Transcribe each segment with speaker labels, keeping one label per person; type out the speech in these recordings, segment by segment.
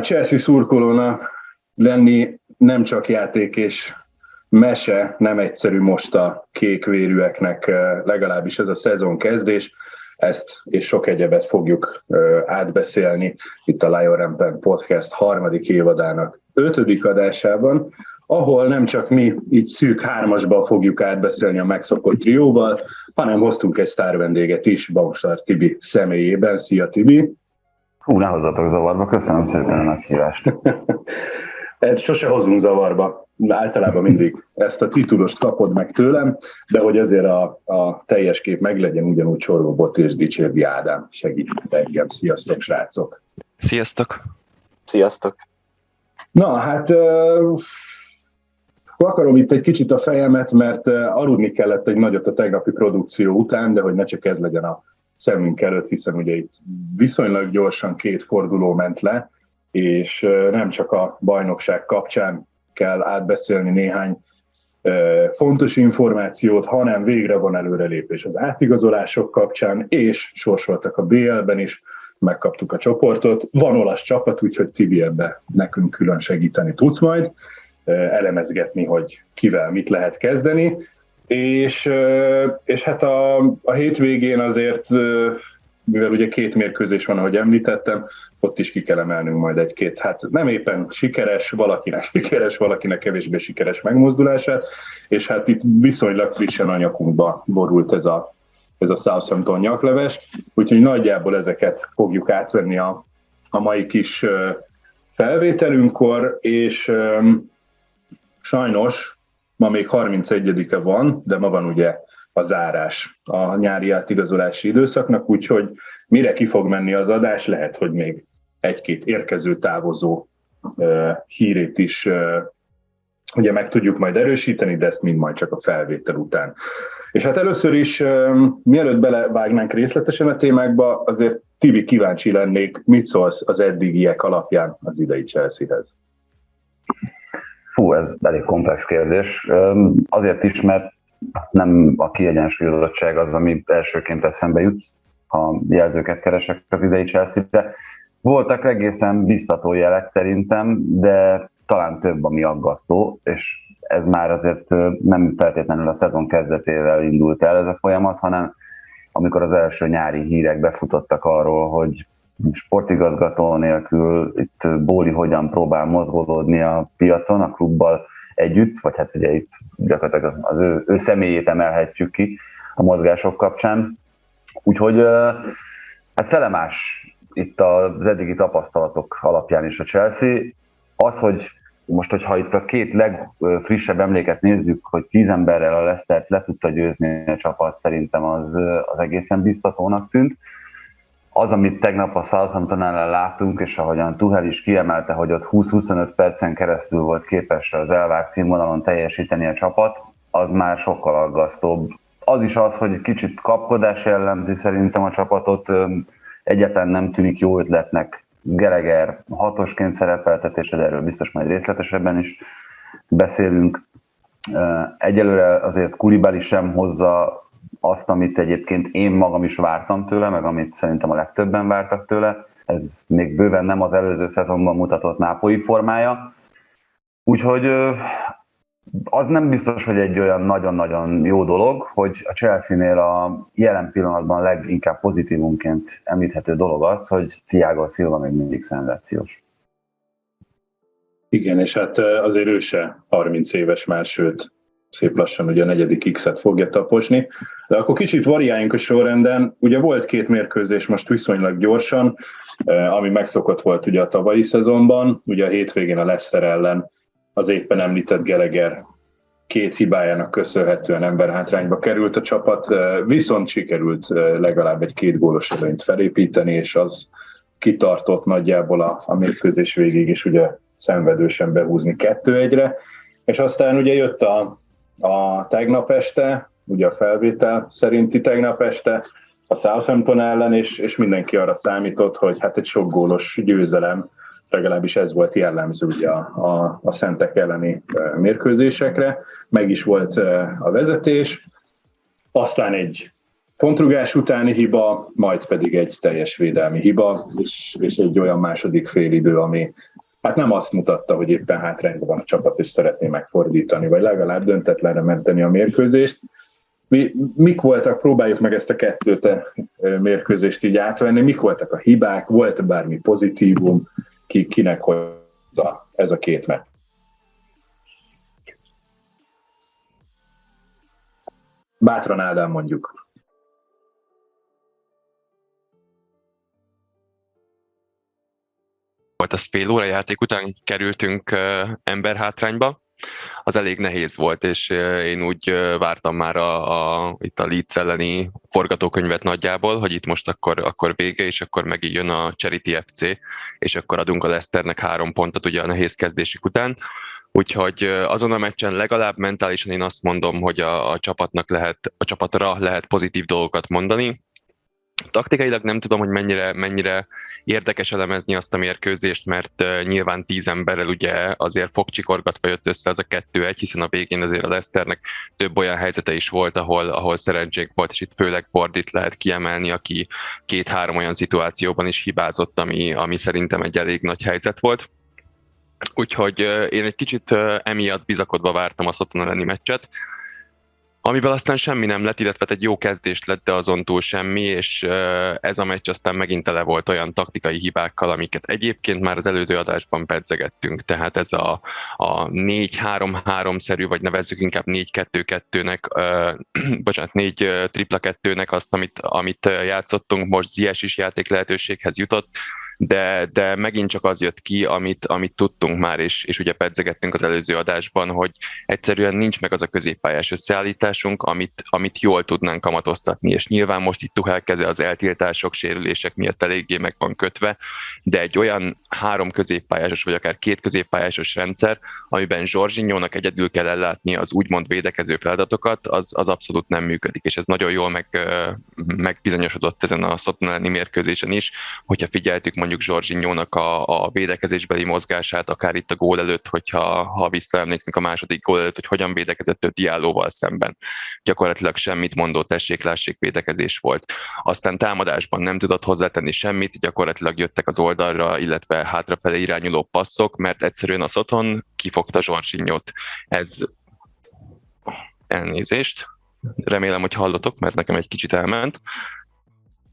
Speaker 1: Chelsea szurkolónak lenni nem csak játék és mese, nem egyszerű most a kékvérűeknek, legalábbis ez a szezon kezdés. Ezt és sok egyebet fogjuk átbeszélni itt a Lion Rampen Podcast harmadik évadának ötödik adásában, ahol nem csak mi így szűk hármasban fogjuk átbeszélni a megszokott trióval, hanem hoztunk egy sztár vendéget is, Baumstar Tibi személyében. Szia Tibi!
Speaker 2: Hú, ne hozzatok zavarba, köszönöm szépen a meghívást.
Speaker 1: Sose hozunk zavarba, általában mindig ezt a titulost kapod meg tőlem, de hogy azért a, a teljes kép meglegyen, ugyanúgy Csorgó Bot és Dicsérdi Ádám segít engem. Sziasztok, srácok!
Speaker 3: Sziasztok!
Speaker 4: Sziasztok!
Speaker 1: Na, hát uh, akarom itt egy kicsit a fejemet, mert uh, aludni kellett egy nagyot a tegnapi produkció után, de hogy ne csak ez legyen a szemünk előtt, hiszen ugye itt viszonylag gyorsan két forduló ment le, és nem csak a bajnokság kapcsán kell átbeszélni néhány fontos információt, hanem végre van előrelépés az átigazolások kapcsán, és sorsoltak a BL-ben is, megkaptuk a csoportot. Van olasz csapat, úgyhogy Tibi ebbe nekünk külön segíteni tudsz majd, elemezgetni, hogy kivel mit lehet kezdeni. És, és hát a, a hétvégén azért, mivel ugye két mérkőzés van, ahogy említettem, ott is ki kell emelnünk majd egy-két, hát nem éppen sikeres, valakinek sikeres, valakinek kevésbé sikeres megmozdulását, és hát itt viszonylag frissen a nyakunkba borult ez a, ez a Southampton nyakleves, úgyhogy nagyjából ezeket fogjuk átvenni a, a mai kis felvételünkkor, és sajnos ma még 31-e van, de ma van ugye a zárás a nyári átigazolási időszaknak, úgyhogy mire ki fog menni az adás, lehet, hogy még egy-két érkező távozó hírét is ugye meg tudjuk majd erősíteni, de ezt mind majd csak a felvétel után. És hát először is, mielőtt belevágnánk részletesen a témákba, azért Tibi kíváncsi lennék, mit szólsz az eddigiek alapján az idei Chelsea-hez?
Speaker 2: Fú, ez elég komplex kérdés. Azért is, mert nem a kiegyensúlyozottság az, ami elsőként eszembe jut, ha jelzőket keresek az idei Chelsea-be. Voltak egészen biztató jelek szerintem, de talán több, ami aggasztó, és ez már azért nem feltétlenül a szezon kezdetével indult el ez a folyamat, hanem amikor az első nyári hírek befutottak arról, hogy sportigazgató nélkül itt Bóli hogyan próbál mozgolódni a piacon, a klubbal együtt, vagy hát ugye itt gyakorlatilag az ő, ő személyét emelhetjük ki a mozgások kapcsán. Úgyhogy hát szelemás itt az eddigi tapasztalatok alapján is a Chelsea. Az, hogy most, hogyha itt a két legfrissebb emléket nézzük, hogy tíz emberrel a Leicester le tudta győzni a csapat, szerintem az, az egészen biztatónak tűnt. Az, amit tegnap a Southampton ellen látunk, és ahogyan Tuhel is kiemelte, hogy ott 20-25 percen keresztül volt képes az elvárt színvonalon teljesíteni a csapat, az már sokkal aggasztóbb. Az is az, hogy kicsit kapkodás jellemzi szerintem a csapatot, egyáltalán nem tűnik jó ötletnek Geleger hatosként szerepeltetése, de erről biztos majd részletesebben is beszélünk. Egyelőre azért Kulibali sem hozza azt, amit egyébként én magam is vártam tőle, meg amit szerintem a legtöbben vártak tőle. Ez még bőven nem az előző szezonban mutatott nápolyi formája. Úgyhogy az nem biztos, hogy egy olyan nagyon-nagyon jó dolog, hogy a Chelsea-nél a jelen pillanatban leginkább pozitívunként említhető dolog az, hogy Thiago Silva még mindig szenzációs.
Speaker 1: Igen, és hát azért ő se 30 éves már, sőt, szép lassan ugye a negyedik X-et fogja taposni. De akkor kicsit variáljunk a sorrenden. Ugye volt két mérkőzés most viszonylag gyorsan, ami megszokott volt ugye a tavalyi szezonban. Ugye a hétvégén a Leicester ellen az éppen említett Geleger két hibájának köszönhetően emberhátrányba került a csapat, viszont sikerült legalább egy két gólos előnyt felépíteni, és az kitartott nagyjából a, a mérkőzés végig is ugye szenvedősen behúzni kettő egyre, és aztán ugye jött a, a tegnap este, ugye a felvétel szerinti tegnap este, a Southampton ellen, és, és mindenki arra számított, hogy hát egy sok gólos győzelem legalábbis ez volt jellemző ugye a, a, szentek elleni mérkőzésekre, meg is volt a vezetés, aztán egy pontrugás utáni hiba, majd pedig egy teljes védelmi hiba, és, és egy olyan második félidő, ami hát nem azt mutatta, hogy éppen hátrányban van a csapat, és szeretné megfordítani, vagy legalább döntetlenre menteni a mérkőzést. Mi, mik voltak, próbáljuk meg ezt a kettőt a mérkőzést így átvenni, mik voltak a hibák, volt bármi pozitívum, ki, kinek hozza ez a két meccs? Bátran Ádám mondjuk.
Speaker 3: Volt az fél óra játék után kerültünk emberhátrányba, az elég nehéz volt, és én úgy vártam már a, a, itt a Leeds elleni forgatókönyvet nagyjából, hogy itt most akkor, akkor vége, és akkor megint jön a Charity FC, és akkor adunk a Leicesternek három pontot ugye a nehéz kezdésük után. Úgyhogy azon a meccsen legalább mentálisan én azt mondom, hogy a, a csapatnak lehet, a csapatra lehet pozitív dolgokat mondani, Taktikailag nem tudom, hogy mennyire, mennyire érdekes elemezni azt a mérkőzést, mert nyilván tíz emberrel ugye azért fogcsikorgatva jött össze az a kettő-egy, hiszen a végén azért a Leszternek több olyan helyzete is volt, ahol, ahol szerencsénk volt, és itt főleg Bordit lehet kiemelni, aki két-három olyan szituációban is hibázott, ami, ami szerintem egy elég nagy helyzet volt. Úgyhogy én egy kicsit emiatt bizakodva vártam a Szoton elleni meccset, amiből aztán semmi nem lett, illetve egy jó kezdés lett, de azon túl semmi, és ez a meccs aztán megint tele volt olyan taktikai hibákkal, amiket egyébként már az előző adásban pedzegettünk, tehát ez a, a 4-3-3-szerű, vagy nevezzük inkább 4-2-2-nek, bocsánat, 4 tripla 2-nek azt, amit, amit játszottunk, most Zies is játék lehetőséghez jutott, de, de megint csak az jött ki, amit, amit tudtunk már, és, és ugye pedzegettünk az előző adásban, hogy egyszerűen nincs meg az a középpályás összeállításunk, amit, amit jól tudnánk kamatoztatni, és nyilván most itt Tuhel keze az eltiltások, sérülések miatt eléggé meg van kötve, de egy olyan három középpályásos, vagy akár két középpályásos rendszer, amiben Zsorzsinyónak egyedül kell ellátni az úgymond védekező feladatokat, az, az abszolút nem működik, és ez nagyon jól meg, megbizonyosodott ezen a Szotton mérkőzésen is, hogyha figyeltük mondjuk mondjuk Zsorzsinyónak a, a védekezésbeli mozgását, akár itt a gól előtt, hogyha ha visszaemlékszünk a második gól előtt, hogy hogyan védekezett ő Diállóval szemben. Gyakorlatilag semmit mondó tessék-lássék védekezés volt. Aztán támadásban nem tudott hozzátenni semmit, gyakorlatilag jöttek az oldalra, illetve hátrafelé irányuló passzok, mert egyszerűen az otthon kifogta Zsorzsinyót. Ez elnézést. Remélem, hogy hallotok, mert nekem egy kicsit elment.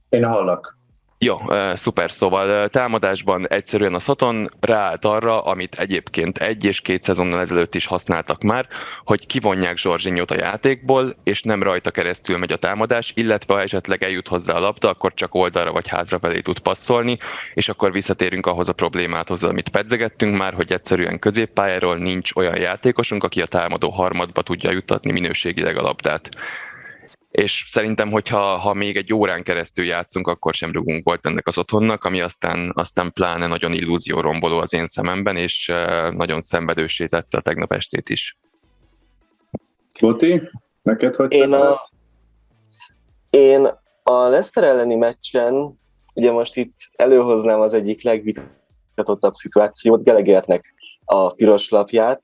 Speaker 1: Én hallak.
Speaker 3: Jó, szuper, szóval támadásban egyszerűen a Szaton ráállt arra, amit egyébként egy és két szezonnal ezelőtt is használtak már, hogy kivonják Zsorzsinyót a játékból, és nem rajta keresztül megy a támadás, illetve ha esetleg eljut hozzá a labda, akkor csak oldalra vagy hátrafelé tud passzolni, és akkor visszatérünk ahhoz a problémáthoz, amit pedzegettünk már, hogy egyszerűen középpályáról nincs olyan játékosunk, aki a támadó harmadba tudja juttatni minőségileg a labdát és szerintem, hogyha ha még egy órán keresztül játszunk, akkor sem rugunk volt ennek az otthonnak, ami aztán, aztán pláne nagyon illúzió romboló az én szememben, és nagyon szenvedősé tette a tegnap estét is.
Speaker 1: Boti, neked hogy
Speaker 4: én a, én a Leicester elleni meccsen, ugye most itt előhoznám az egyik legvitatottabb szituációt, Gelegernek a piros lapját,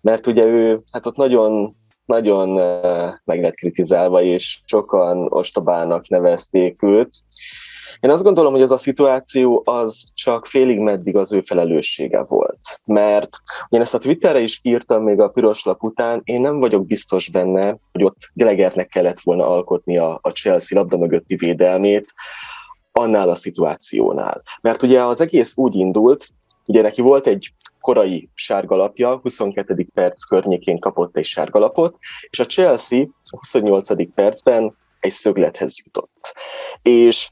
Speaker 4: mert ugye ő, hát ott nagyon nagyon meg lett kritizálva, és sokan ostobának nevezték őt. Én azt gondolom, hogy az a szituáció az csak félig meddig az ő felelőssége volt. Mert én ezt a Twitterre is írtam még a piros lap után, én nem vagyok biztos benne, hogy ott Gelegernek kellett volna alkotni a, a Chelsea labda mögötti védelmét, annál a szituációnál. Mert ugye az egész úgy indult, ugye neki volt egy korai sárgalapja, 22. perc környékén kapott egy sárgalapot, és a Chelsea a 28. percben egy szöglethez jutott. És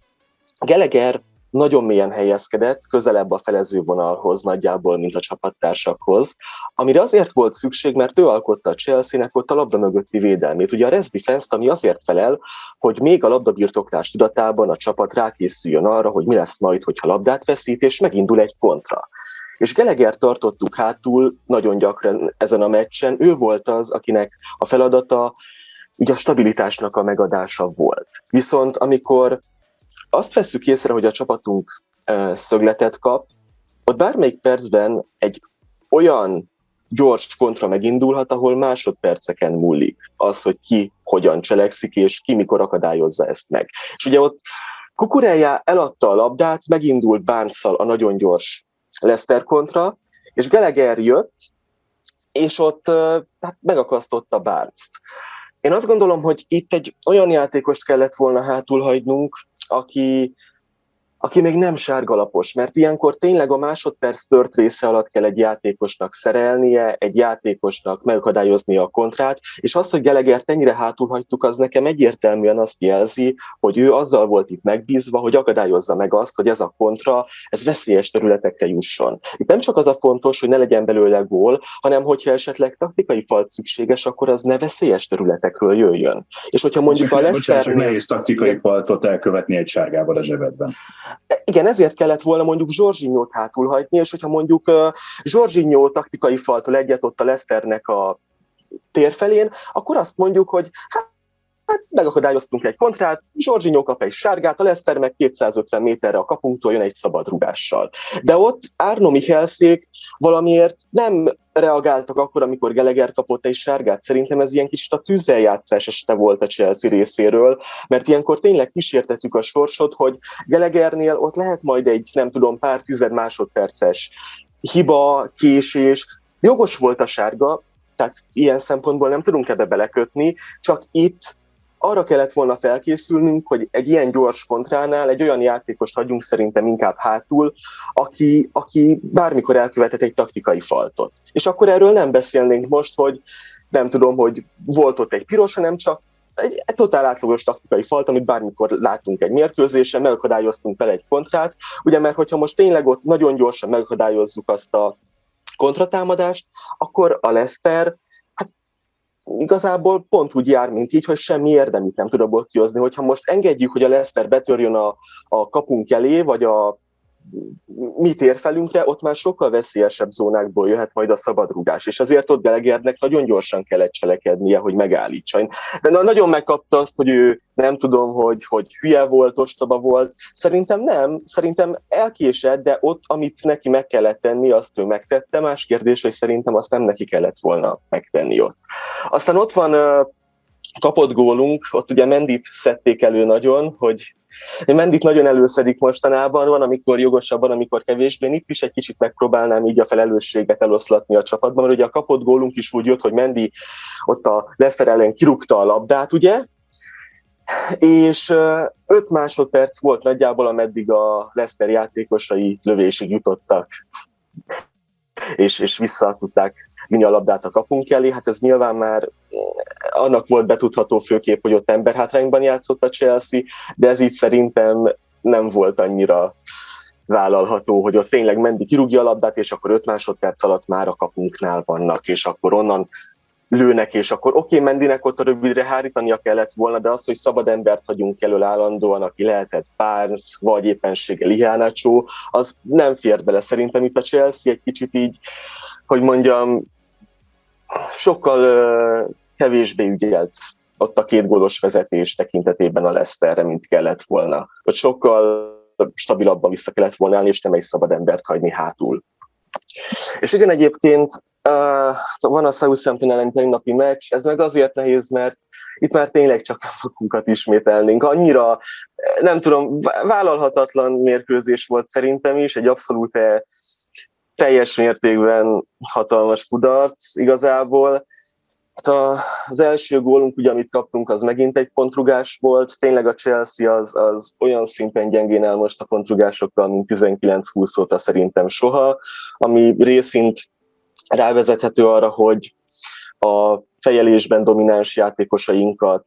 Speaker 4: Geleger nagyon mélyen helyezkedett, közelebb a felező vonalhoz nagyjából, mint a csapattársakhoz, amire azért volt szükség, mert ő alkotta a Chelsea-nek ott a labda mögötti védelmét. Ugye a rest defense ami azért felel, hogy még a labdabirtoklás tudatában a csapat rákészüljön arra, hogy mi lesz majd, hogyha labdát veszít, és megindul egy kontra. És Geleger tartottuk hátul nagyon gyakran ezen a meccsen. Ő volt az, akinek a feladata így a stabilitásnak a megadása volt. Viszont amikor azt vesszük észre, hogy a csapatunk szögletet kap, ott bármelyik percben egy olyan gyors kontra megindulhat, ahol másodperceken múlik az, hogy ki hogyan cselekszik, és ki mikor akadályozza ezt meg. És ugye ott Kukureja eladta a labdát, megindult barnes a nagyon gyors Lester kontra, és Geleger jött, és ott hát megakasztotta barnes Én azt gondolom, hogy itt egy olyan játékost kellett volna hátul hagynunk, aki, aki még nem sárgalapos, mert ilyenkor tényleg a másodperc tört része alatt kell egy játékosnak szerelnie, egy játékosnak megakadályoznia a kontrát, és az, hogy Gelegert ennyire hátul hagytuk, az nekem egyértelműen azt jelzi, hogy ő azzal volt itt megbízva, hogy akadályozza meg azt, hogy ez a kontra, ez veszélyes területekre jusson. Itt nem csak az a fontos, hogy ne legyen belőle gól, hanem hogyha esetleg taktikai falt szükséges, akkor az ne veszélyes területekről jöjjön. És hogyha mondjuk a
Speaker 1: Leszter... Csak nehéz taktikai faltot elkövetni egy sárgával a zsebedben.
Speaker 4: Igen, ezért kellett volna mondjuk Zsorzsinyót hátulhagyni, és hogyha mondjuk Zsorzsinyó taktikai faltól egyet ott a Leszternek a térfelén, akkor azt mondjuk, hogy hát hát megakadályoztunk egy kontrát, Zsorzsinyó kap egy sárgát, a Leszter meg 250 méterre a kapunktól jön egy szabad rugással. De ott Árno Michelszék valamiért nem reagáltak akkor, amikor Geleger kapott egy sárgát. Szerintem ez ilyen kicsit a tűzeljátszás este volt a Chelsea részéről, mert ilyenkor tényleg kísértettük a sorsot, hogy Gelegernél ott lehet majd egy, nem tudom, pár tized másodperces hiba, késés, jogos volt a sárga, tehát ilyen szempontból nem tudunk ebbe belekötni, csak itt arra kellett volna felkészülnünk, hogy egy ilyen gyors kontránál egy olyan játékost hagyjunk szerintem inkább hátul, aki, aki bármikor elkövetett egy taktikai faltot. És akkor erről nem beszélnénk most, hogy nem tudom, hogy volt ott egy piros, hanem csak egy, egy totál átlagos taktikai falt, amit bármikor látunk egy mérkőzésen, megakadályoztunk vele egy kontrát, ugye mert hogyha most tényleg ott nagyon gyorsan megakadályozzuk azt a kontratámadást, akkor a Leszter igazából pont úgy jár, mint így, hogy semmi érdemét nem tud abból kihozni. Hogyha most engedjük, hogy a Leszter betörjön a, a kapunk elé, vagy a mi térfelünkre, ott már sokkal veszélyesebb zónákból jöhet majd a szabadrugás, és azért ott Belegérnek nagyon gyorsan kellett cselekednie, hogy megállítsa. De na, nagyon megkapta azt, hogy ő nem tudom, hogy, hogy hülye volt, ostoba volt. Szerintem nem, szerintem elkésett, de ott, amit neki meg kellett tenni, azt ő megtette. Más kérdés, hogy szerintem azt nem neki kellett volna megtenni ott. Aztán ott van kapott gólunk, ott ugye Mendit szedték elő nagyon, hogy Mendit nagyon előszedik mostanában, van, amikor jogosabban, amikor kevésbé. Itt is egy kicsit megpróbálnám így a felelősséget eloszlatni a csapatban, mert ugye a kapott gólunk is úgy jött, hogy Mendi ott a Leicester ellen kirúgta a labdát, ugye, és öt másodperc volt nagyjából, ameddig a Leicester játékosai lövésig jutottak, és, és vissza tudták a labdát a kapunk elé, hát ez nyilván már annak volt betudható főkép, hogy ott emberhátrányban játszott a Chelsea, de ez így szerintem nem volt annyira vállalható, hogy ott tényleg Mendi kirúgja a labdát, és akkor 5 másodperc alatt már a kapunknál vannak, és akkor onnan lőnek, és akkor oké, okay, Mendinek ott a rövidre hárítania kellett volna, de az, hogy szabad embert hagyunk elől állandóan, aki lehetett Barnes, vagy éppenséggel Ihánácsó, az nem fér bele. Szerintem itt a Chelsea egy kicsit így, hogy mondjam, sokkal kevésbé ügyelt ott a két gólos vezetés tekintetében a Leicesterre, mint kellett volna. Ott sokkal stabilabban vissza kellett volna állni, és nem egy szabad embert hagyni hátul. És igen, egyébként uh, van a Southampton elleni napi meccs, ez meg azért nehéz, mert itt már tényleg csak magunkat ismételnénk. Annyira, nem tudom, vállalhatatlan mérkőzés volt szerintem is, egy abszolút teljes mértékben hatalmas kudarc igazából. Hát az első gólunk, ugye, amit kaptunk, az megint egy pontrugás volt. Tényleg a Chelsea az, az olyan szinten gyengén el most a pontrugásokkal, mint 19-20 óta szerintem soha, ami részint rávezethető arra, hogy a fejelésben domináns játékosainkat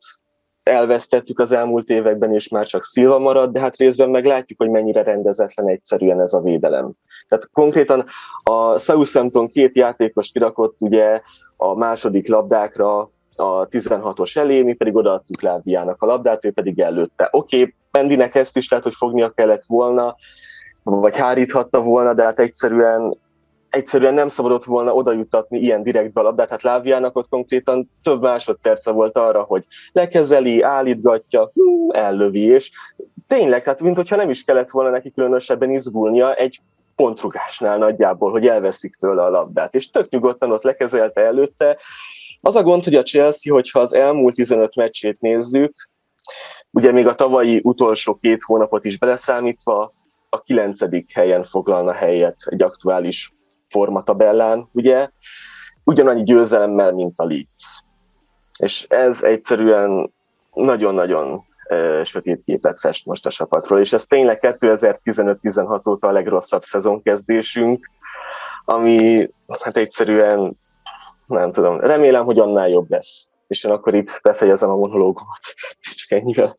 Speaker 4: elvesztettük az elmúlt években, és már csak Szilva marad, de hát részben meg látjuk, hogy mennyire rendezetlen egyszerűen ez a védelem. Tehát konkrétan a Southampton két játékos kirakott ugye a második labdákra a 16-os elé, mi pedig odaadtuk Láviának a labdát, ő pedig előtte. Oké, okay, Mendinek ezt is lehet, hogy fognia kellett volna, vagy háríthatta volna, de hát egyszerűen egyszerűen nem szabadott volna oda juttatni ilyen direktbe a labdát. Hát Láviának ott konkrétan több másodperce volt arra, hogy lekezeli, állítgatja, ellövi, és tényleg, hát mintha nem is kellett volna neki különösebben izgulnia, egy pontrugásnál nagyjából, hogy elveszik tőle a labdát, és tök nyugodtan ott lekezelte előtte. Az a gond, hogy a Chelsea, hogyha az elmúlt 15 meccsét nézzük, ugye még a tavalyi utolsó két hónapot is beleszámítva, a kilencedik helyen foglalna helyet egy aktuális formatabellán, ugye, ugyanannyi győzelemmel, mint a Leeds. És ez egyszerűen nagyon-nagyon sötét képet fest most a csapatról, és ez tényleg 2015-16 óta a legrosszabb szezonkezdésünk, ami hát egyszerűen nem tudom, remélem, hogy annál jobb lesz. És én akkor itt befejezem a monológomat, csak ennyivel.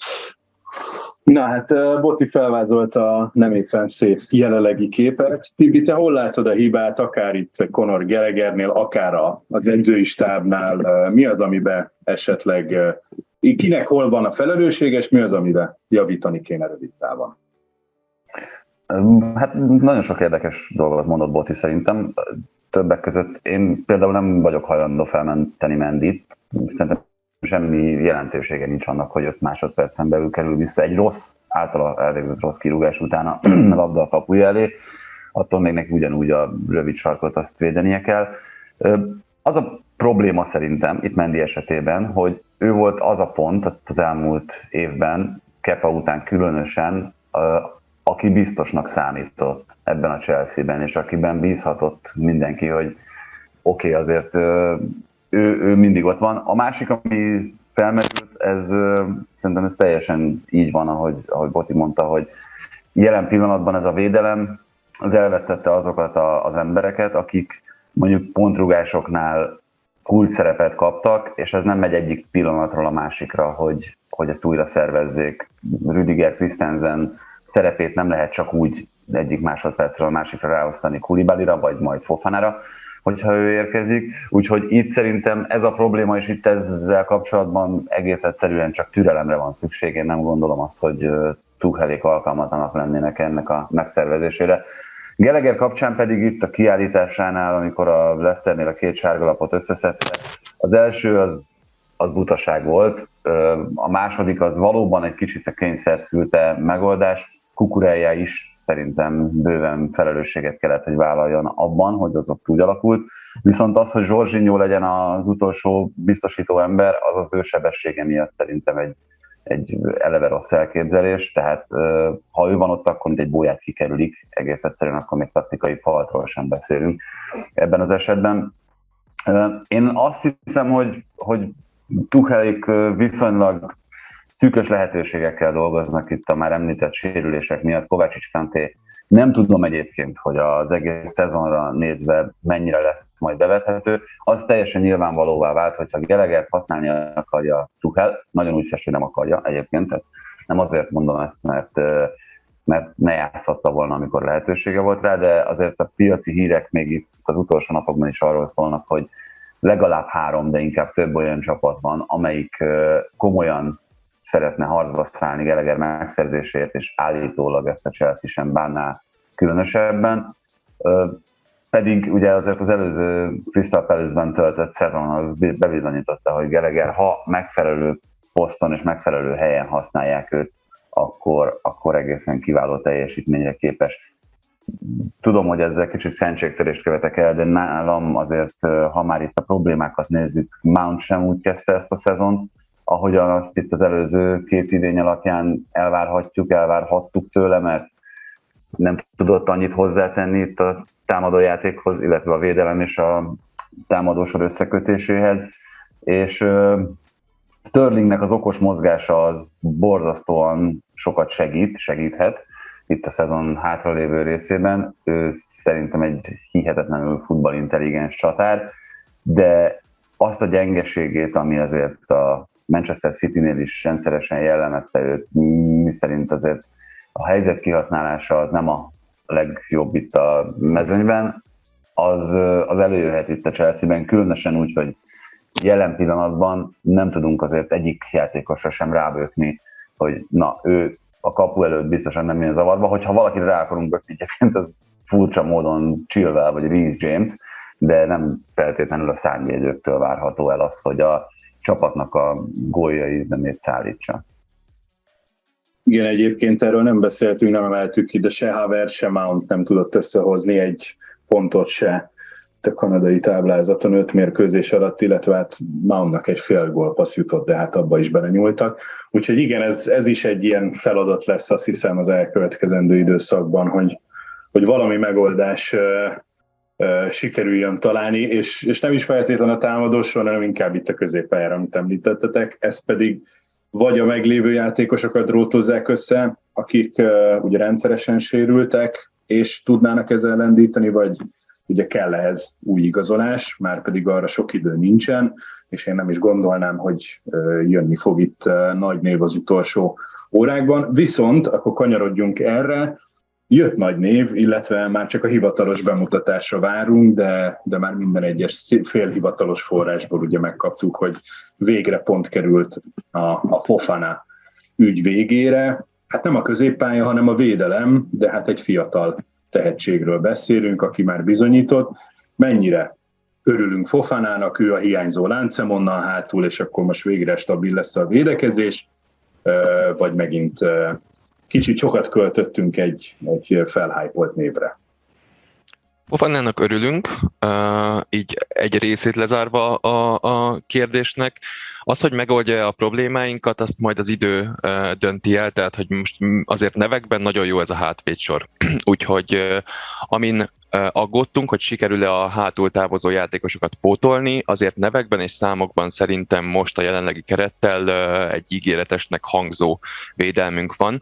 Speaker 1: Na hát Boti felvázolta a nem éppen szép jelenlegi képet. Tibi, te hol látod a hibát, akár itt Conor Gelegernél, akár az edzői stábnál? Mi az, amiben esetleg kinek hol van a felelősség, és mi az, amiben javítani kéne rövid távon?
Speaker 2: Hát nagyon sok érdekes dolgot mondott Boti szerintem. Többek között én például nem vagyok hajlandó felmenteni Mendit. Szerintem semmi jelentősége nincs annak, hogy 5 másodpercen belül kerül vissza egy rossz, általa elvégzett rossz kirúgás után a labda a kapuja elé, attól még neki ugyanúgy a rövid sarkot azt védenie kell. Az a probléma szerintem itt Mendi esetében, hogy ő volt az a pont az elmúlt évben, Kepa után különösen, aki biztosnak számított ebben a Chelsea-ben, és akiben bízhatott mindenki, hogy oké, okay, azért ő, ő mindig ott van. A másik, ami felmerült, ez szerintem ez teljesen így van, ahogy, ahogy Boti mondta, hogy jelen pillanatban ez a védelem az elvesztette azokat a, az embereket, akik mondjuk pontrugásoknál kult szerepet kaptak, és ez nem megy egyik pillanatról a másikra, hogy, hogy ezt újra szervezzék. Rüdiger Christensen szerepét nem lehet csak úgy egyik másodpercről a másikra ráosztani Kulibalira, vagy majd Fofanára, hogyha ő érkezik. Úgyhogy itt szerintem ez a probléma, és itt ezzel kapcsolatban egész egyszerűen csak türelemre van szükség. Én nem gondolom azt, hogy Tuchelék alkalmatlanak lennének ennek a megszervezésére. Geleger kapcsán pedig itt a kiállításánál, amikor a Leicesternél a két sárgalapot összeszedte, az első az, az butaság volt, a második az valóban egy kicsit a kényszer szülte megoldás, Kukureja is szerintem bőven felelősséget kellett, hogy vállaljon abban, hogy az ott úgy alakult. Viszont az, hogy Zsorzsinyó legyen az utolsó biztosító ember, az az ő sebessége miatt szerintem egy, egy eleve rossz elképzelés, tehát ha ő van ott, akkor mint egy bóját kikerülik, egész egyszerűen akkor még taktikai faltról sem beszélünk ebben az esetben. Én azt hiszem, hogy, hogy Tuchelik viszonylag szűkös lehetőségekkel dolgoznak itt a már említett sérülések miatt. Kovácsics Kanté nem tudom egyébként, hogy az egész szezonra nézve mennyire lesz majd bevethető. Az teljesen nyilvánvalóvá vált, hogyha Gelegert használni akarja Tuchel, nagyon úgy fest, hogy nem akarja egyébként, tehát nem azért mondom ezt, mert, mert ne játszotta volna, amikor lehetősége volt rá, de azért a piaci hírek még itt az utolsó napokban is arról szólnak, hogy legalább három, de inkább több olyan csapat van, amelyik komolyan szeretne harcba szállni Geleger megszerzésért, és állítólag ezt a Chelsea sem bánná különösebben. Pedig ugye azért az előző Crystal Palace-ben töltött szezon az bebizonyította, hogy Geleger, ha megfelelő poszton és megfelelő helyen használják őt, akkor, akkor egészen kiváló teljesítményre képes. Tudom, hogy ezzel kicsit szentségtörést követek el, de nálam azért, ha már itt a problémákat nézzük, Mount sem úgy kezdte ezt a szezont, ahogyan azt itt az előző két idény alapján elvárhatjuk, elvárhattuk tőle, mert nem tudott annyit hozzátenni itt a támadójátékhoz, illetve a védelem és a támadósor összekötéséhez, és Sterlingnek az okos mozgása az borzasztóan sokat segít, segíthet itt a szezon hátralévő részében. Ő szerintem egy hihetetlenül futballintelligens csatár, de azt a gyengeségét, ami azért a Manchester City-nél is rendszeresen jellemezte őt, mi szerint azért a helyzet kihasználása az nem a legjobb itt a mezőnyben, az, az előjöhet itt a Chelsea-ben, különösen úgy, hogy jelen pillanatban nem tudunk azért egyik játékosra sem rábökni, hogy na, ő a kapu előtt biztosan nem jön zavarba, hogyha valakire rá akarunk bökni, egyébként az furcsa módon Chilwell vagy Reece James, de nem feltétlenül a szárnyvédőktől várható el az, hogy a csapatnak a góljai üzemét szállítsa.
Speaker 1: Igen, egyébként erről nem beszéltünk, nem emeltük ki, de se Haver, se Mount nem tudott összehozni egy pontot se a kanadai táblázaton öt mérkőzés alatt, illetve hát Mountnak egy fél gólpassz jutott, de hát abba is belenyúltak. Úgyhogy igen, ez, ez is egy ilyen feladat lesz, azt hiszem az elkövetkezendő időszakban, hogy, hogy valami megoldás sikerüljön találni, és, és nem is feltétlenül a támadósor, hanem inkább itt a középpályára, amit említettetek, ez pedig vagy a meglévő játékosokat drótozzák össze, akik uh, ugye rendszeresen sérültek, és tudnának ezzel lendíteni, vagy ugye kell ehhez új igazolás, már pedig arra sok idő nincsen, és én nem is gondolnám, hogy jönni fog itt nagy név az utolsó órákban. Viszont akkor kanyarodjunk erre, jött nagy név, illetve már csak a hivatalos bemutatásra várunk, de, de már minden egyes félhivatalos forrásból ugye megkaptuk, hogy végre pont került a, a Fofana ügy végére. Hát nem a középpálya, hanem a védelem, de hát egy fiatal tehetségről beszélünk, aki már bizonyított. Mennyire örülünk Fofanának, ő a hiányzó láncem onnan hátul, és akkor most végre stabil lesz a védekezés, vagy megint kicsit sokat költöttünk egy, egy felhájpolt névre.
Speaker 3: Fofanának örülünk, így egy részét lezárva a, a kérdésnek. Az, hogy megoldja a problémáinkat, azt majd az idő dönti el, tehát hogy most azért nevekben nagyon jó ez a hátvédsor. Úgyhogy amin aggódtunk, hogy sikerül-e a hátul távozó játékosokat pótolni, azért nevekben és számokban szerintem most a jelenlegi kerettel egy ígéretesnek hangzó védelmünk van.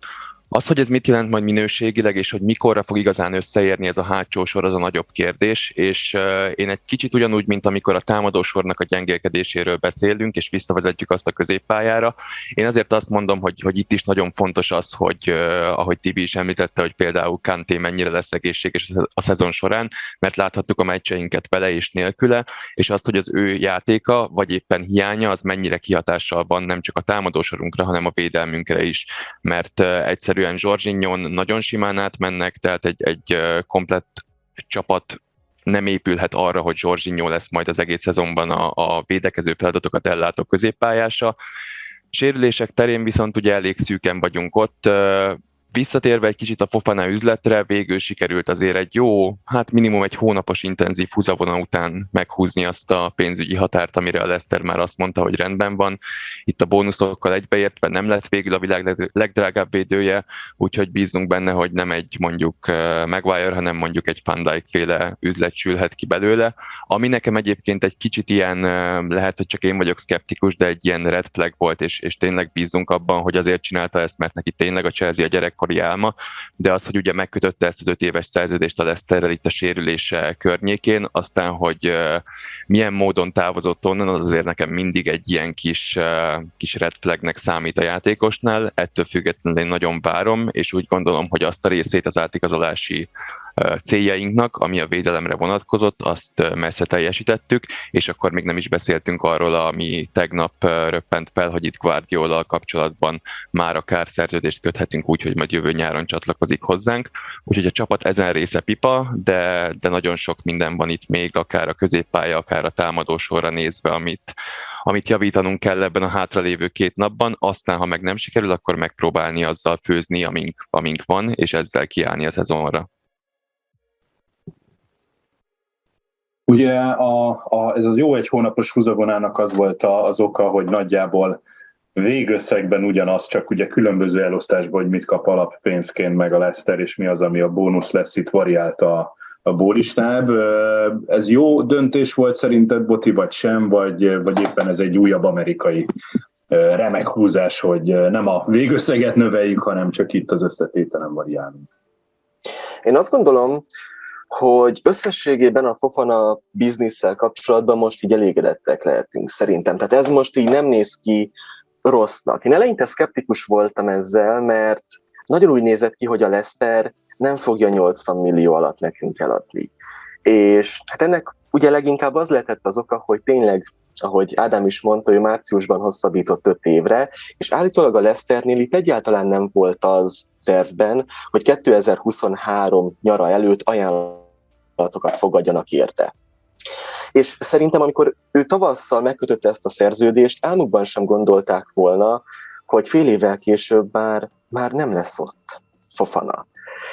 Speaker 3: Az, hogy ez mit jelent majd minőségileg, és hogy mikorra fog igazán összeérni ez a hátsó sor, az a nagyobb kérdés, és én egy kicsit ugyanúgy, mint amikor a támadósornak a gyengélkedéséről beszélünk, és visszavezetjük azt a középpályára. Én azért azt mondom, hogy, hogy itt is nagyon fontos az, hogy ahogy Tibi is említette, hogy például Kanté mennyire lesz egészséges a szezon során, mert láthattuk a meccseinket vele és nélküle, és azt, hogy az ő játéka, vagy éppen hiánya, az mennyire kihatással van nem csak a támadósorunkra, hanem a védelmünkre is, mert egyszer egyszerűen Zsorzsinyon nagyon simán átmennek, tehát egy, egy komplett csapat nem épülhet arra, hogy Zsorzsinyó lesz majd az egész szezonban a, a védekező feladatokat ellátó középpályása. Sérülések terén viszont ugye elég szűken vagyunk ott, Visszatérve egy kicsit a Fofana üzletre, végül sikerült azért egy jó, hát minimum egy hónapos intenzív húzavona után meghúzni azt a pénzügyi határt, amire a Leszter már azt mondta, hogy rendben van. Itt a bónuszokkal egybeértve nem lett végül a világ legdrágább védője, úgyhogy bízunk benne, hogy nem egy mondjuk Maguire, hanem mondjuk egy Van Dijk féle üzlet sülhet ki belőle. Ami nekem egyébként egy kicsit ilyen, lehet, hogy csak én vagyok szkeptikus, de egy ilyen red flag volt, és, és tényleg bízunk abban, hogy azért csinálta ezt, mert neki tényleg a Chelsea a gyerek gyerekkori álma, de az, hogy ugye megkötötte ezt az öt éves szerződést a Leszterrel itt a sérülése környékén, aztán, hogy milyen módon távozott onnan, az azért nekem mindig egy ilyen kis, kis red flagnek számít a játékosnál, ettől függetlenül én nagyon várom, és úgy gondolom, hogy azt a részét az átigazolási céljainknak, ami a védelemre vonatkozott, azt messze teljesítettük, és akkor még nem is beszéltünk arról, ami tegnap röppent fel, hogy itt Guardiola kapcsolatban már akár szerződést köthetünk úgy, hogy majd jövő nyáron csatlakozik hozzánk. Úgyhogy a csapat ezen része pipa, de, de nagyon sok minden van itt még, akár a középpálya, akár a támadó sorra nézve, amit, amit javítanunk kell ebben a hátralévő két napban, aztán ha meg nem sikerül, akkor megpróbálni azzal főzni, amink, amink van, és ezzel kiállni a szezonra.
Speaker 1: Ugye a, a, ez az jó egy hónapos húzavonának az volt az oka, hogy nagyjából végösszegben ugyanaz, csak ugye különböző elosztásban, hogy mit kap alappénzként meg a Leszter, és mi az, ami a bónusz lesz, itt variált a, a bólistáb. Ez jó döntés volt szerinted, Boti, vagy sem, vagy, vagy éppen ez egy újabb amerikai remek húzás, hogy nem a végösszeget növeljük, hanem csak itt az összetételen variálunk?
Speaker 4: Én azt gondolom, hogy összességében a Fofana bizniszsel kapcsolatban most így elégedettek lehetünk szerintem. Tehát ez most így nem néz ki rossznak. Én eleinte szkeptikus voltam ezzel, mert nagyon úgy nézett ki, hogy a Leszter nem fogja 80 millió alatt nekünk eladni. És hát ennek ugye leginkább az lehetett az oka, hogy tényleg, ahogy Ádám is mondta, ő márciusban hosszabbított öt évre, és állítólag a Leszternél itt egyáltalán nem volt az tervben, hogy 2023 nyara előtt ajánlatokat fogadjanak érte. És szerintem, amikor ő tavasszal megkötötte ezt a szerződést, álmukban sem gondolták volna, hogy fél évvel később már, már nem lesz ott Fofana.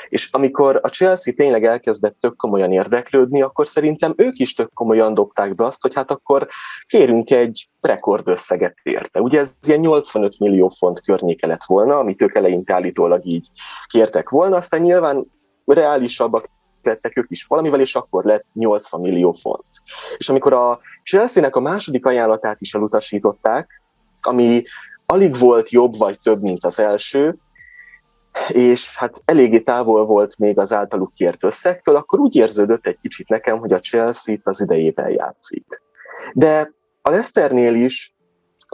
Speaker 4: És amikor a Chelsea tényleg elkezdett tök komolyan érdeklődni, akkor szerintem ők is tök komolyan dobták be azt, hogy hát akkor kérünk egy rekordösszeget érte. Ugye ez ilyen 85 millió font környéke lett volna, amit ők eleinte állítólag így kértek volna, aztán nyilván reálisabbak lettek ők is valamivel, és akkor lett 80 millió font. És amikor a Chelsea-nek a második ajánlatát is elutasították, ami alig volt jobb vagy több, mint az első, és hát eléggé távol volt még az általuk kért összegtől, akkor úgy érződött egy kicsit nekem, hogy a Chelsea az idejével játszik. De a Leicesternél is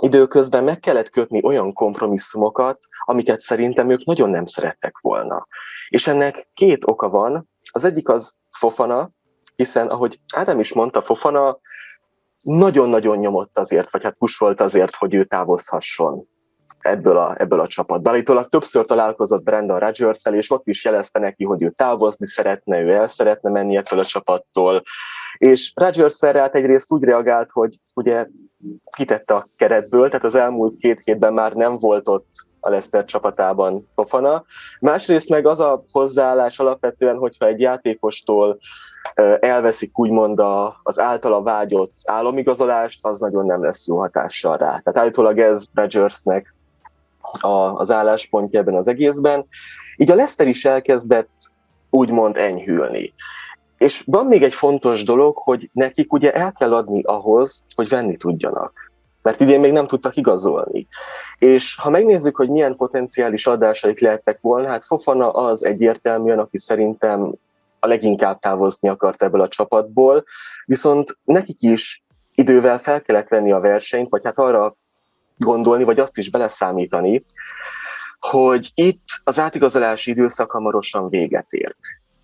Speaker 4: időközben meg kellett kötni olyan kompromisszumokat, amiket szerintem ők nagyon nem szerettek volna. És ennek két oka van. Az egyik az Fofana, hiszen ahogy Ádám is mondta, Fofana nagyon-nagyon nyomott azért, vagy hát pusolt azért, hogy ő távozhasson ebből a, ebből a csapatból. Állítólag többször találkozott Brandon rodgers és ott is jelezte neki, hogy ő távozni szeretne, ő el szeretne menni ettől a csapattól. És Rodgers hát egyrészt úgy reagált, hogy ugye kitette a keretből, tehát az elmúlt két hétben már nem volt ott a Leicester csapatában Fofana. Másrészt meg az a hozzáállás alapvetően, hogyha egy játékostól elveszik úgymond a, az általa vágyott álomigazolást, az nagyon nem lesz jó hatással rá. Tehát állítólag ez Rodgersnek a, az álláspontja ebben az egészben. Így a Leicester is elkezdett úgymond enyhülni. És van még egy fontos dolog, hogy nekik ugye el kell adni ahhoz, hogy venni tudjanak. Mert idén még nem tudtak igazolni. És ha megnézzük, hogy milyen potenciális adásaik lehettek volna, hát Fofana az egyértelműen, aki szerintem a leginkább távozni akart ebből a csapatból, viszont nekik is idővel fel kellett venni a versenyt, vagy hát arra gondolni, vagy azt is beleszámítani, hogy itt az átigazolási időszak hamarosan véget ér.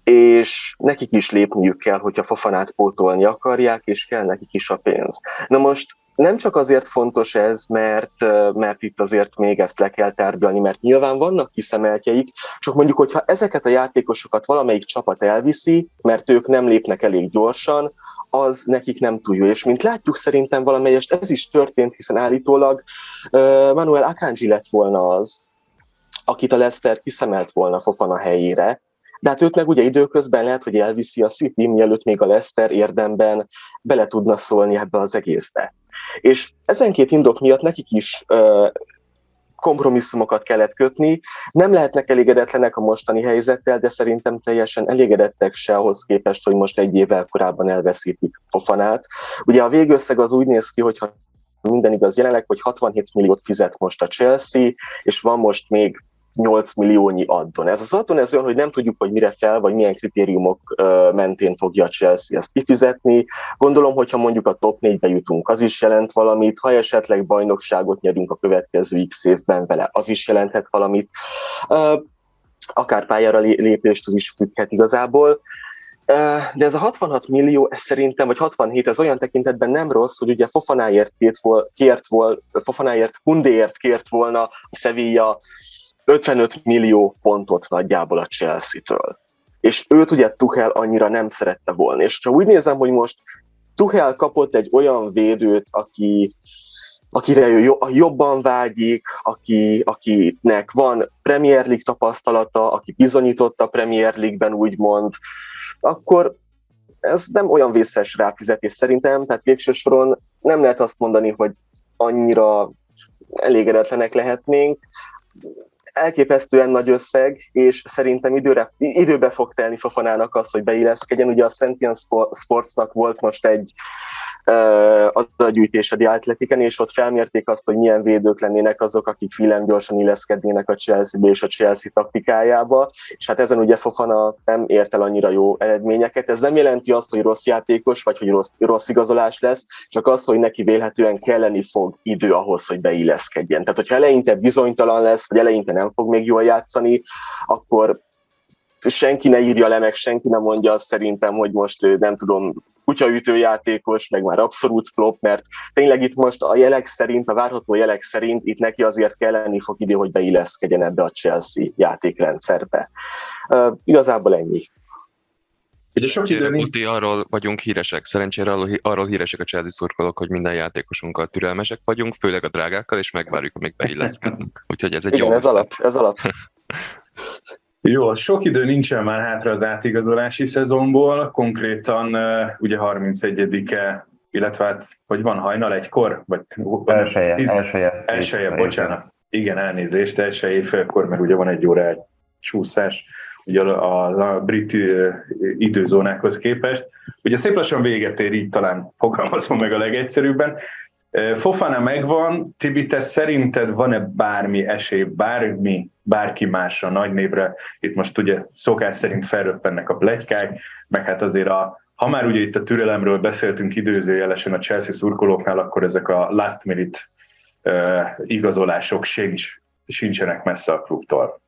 Speaker 4: És nekik is lépniük kell, hogyha Fafanát pótolni akarják, és kell nekik is a pénz. Na most nem csak azért fontos ez, mert, mert itt azért még ezt le kell tárgyalni, mert nyilván vannak kiszemeltjeik, csak mondjuk, hogyha ezeket a játékosokat valamelyik csapat elviszi, mert ők nem lépnek elég gyorsan, az nekik nem túl jó. És mint látjuk, szerintem valamelyest ez is történt, hiszen állítólag Manuel Akanji lett volna az, akit a Leszter kiszemelt volna Fofana helyére, de hát őt meg ugye időközben lehet, hogy elviszi a City, mielőtt még a Leszter érdemben bele tudna szólni ebbe az egészbe. És ezen két indok miatt nekik is kompromisszumokat kellett kötni. Nem lehetnek elégedetlenek a mostani helyzettel, de szerintem teljesen elégedettek se ahhoz képest, hogy most egy évvel korábban elveszítik Fofanát. Ugye a végösszeg az úgy néz ki, hogy minden igaz jelenleg, hogy 67 milliót fizet most a Chelsea, és van most még 8 milliónyi addon. Ez az addon ez olyan, hogy nem tudjuk, hogy mire fel, vagy milyen kritériumok mentén fogja a Chelsea ezt kifizetni. Gondolom, hogyha mondjuk a top 4-be jutunk, az is jelent valamit, ha esetleg bajnokságot nyerünk a következő x évben vele, az is jelenthet valamit. Akár pályára lépést is függhet igazából. De ez a 66 millió, ez szerintem, vagy 67, ez olyan tekintetben nem rossz, hogy ugye Fofanáért kért vol, Fofanáért, Kundéért kért volna a Sevilla 55 millió fontot nagyjából a Chelsea-től. És őt ugye Tuchel annyira nem szerette volna. És ha úgy nézem, hogy most Tuchel kapott egy olyan védőt, aki, akire ő jobban vágyik, aki, akinek van Premier League tapasztalata, aki bizonyította a Premier League-ben úgymond, akkor ez nem olyan vészes ráfizetés szerintem, tehát végső soron nem lehet azt mondani, hogy annyira elégedetlenek lehetnénk elképesztően nagy összeg, és szerintem időre, időbe fog telni Fofanának az, hogy beilleszkedjen. Ugye a Sentient Sportsnak volt most egy adatgyűjtés a Diatletiken, és ott felmérték azt, hogy milyen védők lennének azok, akik gyorsan illeszkednének a Chelsea-be és a Chelsea taktikájába, és hát ezen ugye Fofana nem ért el annyira jó eredményeket. Ez nem jelenti azt, hogy rossz játékos, vagy hogy rossz, rossz igazolás lesz, csak az, hogy neki vélhetően kelleni fog idő ahhoz, hogy beilleszkedjen. Tehát, hogyha eleinte bizonytalan lesz, vagy eleinte nem fog még jól játszani, akkor senki ne írja le, meg senki ne mondja azt szerintem, hogy most nem tudom, kutyaütő játékos, meg már abszolút flop, mert tényleg itt most a jelek szerint, a várható jelek szerint itt neki azért kelleni fog idő, hogy beilleszkedjen ebbe a Chelsea játékrendszerbe. Uh, igazából ennyi.
Speaker 3: Ugye sok idő nincs... arról vagyunk híresek, szerencsére arról, arról híresek a Chelsea szurkolók, hogy minden játékosunkkal türelmesek vagyunk, főleg a drágákkal, és megvárjuk, amíg beilleszkednek. Úgyhogy ez egy
Speaker 4: Igen,
Speaker 3: jó...
Speaker 4: ez alap, ez alap.
Speaker 1: Jó, sok idő nincsen már hátra az átigazolási szezonból, konkrétan ugye 31-e, illetve hát, hogy van hajnal egykor? Vagy,
Speaker 2: elsője, tíz... elsője.
Speaker 1: Elsője, bocsánat. Igen, elnézést, elsője félkor, mert ugye van egy óra egy csúszás ugye a, a, a brit időzónákhoz képest. Ugye szép lassan véget ér, így talán fogalmazom meg a legegyszerűbben. Fofana megvan, Tibi, te szerinted van-e bármi esély, bármi, bárki másra, nagy névre? Itt most ugye szokás szerint felröppennek a plegykák, meg hát azért a, ha már ugye itt a türelemről beszéltünk időzőjelesen a Chelsea szurkolóknál, akkor ezek a last minute uh, igazolások sincs, sincsenek messze a klubtól.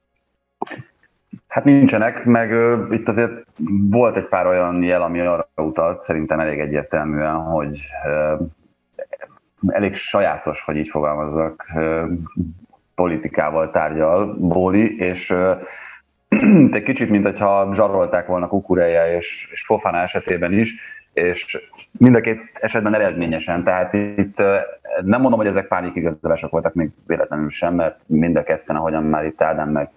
Speaker 2: Hát nincsenek, meg uh, itt azért volt egy pár olyan jel, ami arra utalt, szerintem elég egyértelműen, hogy uh, elég sajátos, hogy így fogalmazzak, politikával tárgyal Bóli, és egy kicsit, mint hogyha zsarolták volna Kukureja és, és Fofana esetében is, és mind a két esetben eredményesen. Tehát itt nem mondom, hogy ezek pánikigazolások voltak, még véletlenül sem, mert mind a ketten, ahogyan már itt Ádám meg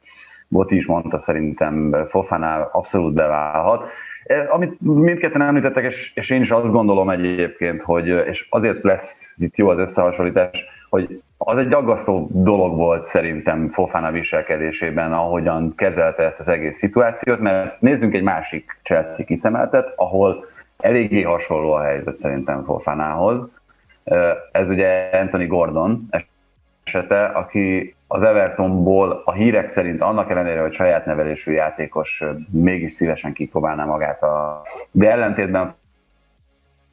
Speaker 2: Boti is mondta, szerintem Fofana abszolút beválhat. Amit mindketten említettek, és, és én is azt gondolom egyébként, hogy, és azért lesz itt jó az összehasonlítás, hogy az egy aggasztó dolog volt szerintem Fofana viselkedésében, ahogyan kezelte ezt az egész szituációt, mert nézzünk egy másik Chelsea kiszemeltet, ahol eléggé hasonló a helyzet szerintem Fofanához. Ez ugye Anthony Gordon esete, aki az Evertonból a hírek szerint annak ellenére, hogy saját nevelésű játékos mégis szívesen kipróbálná magát, a... de ellentétben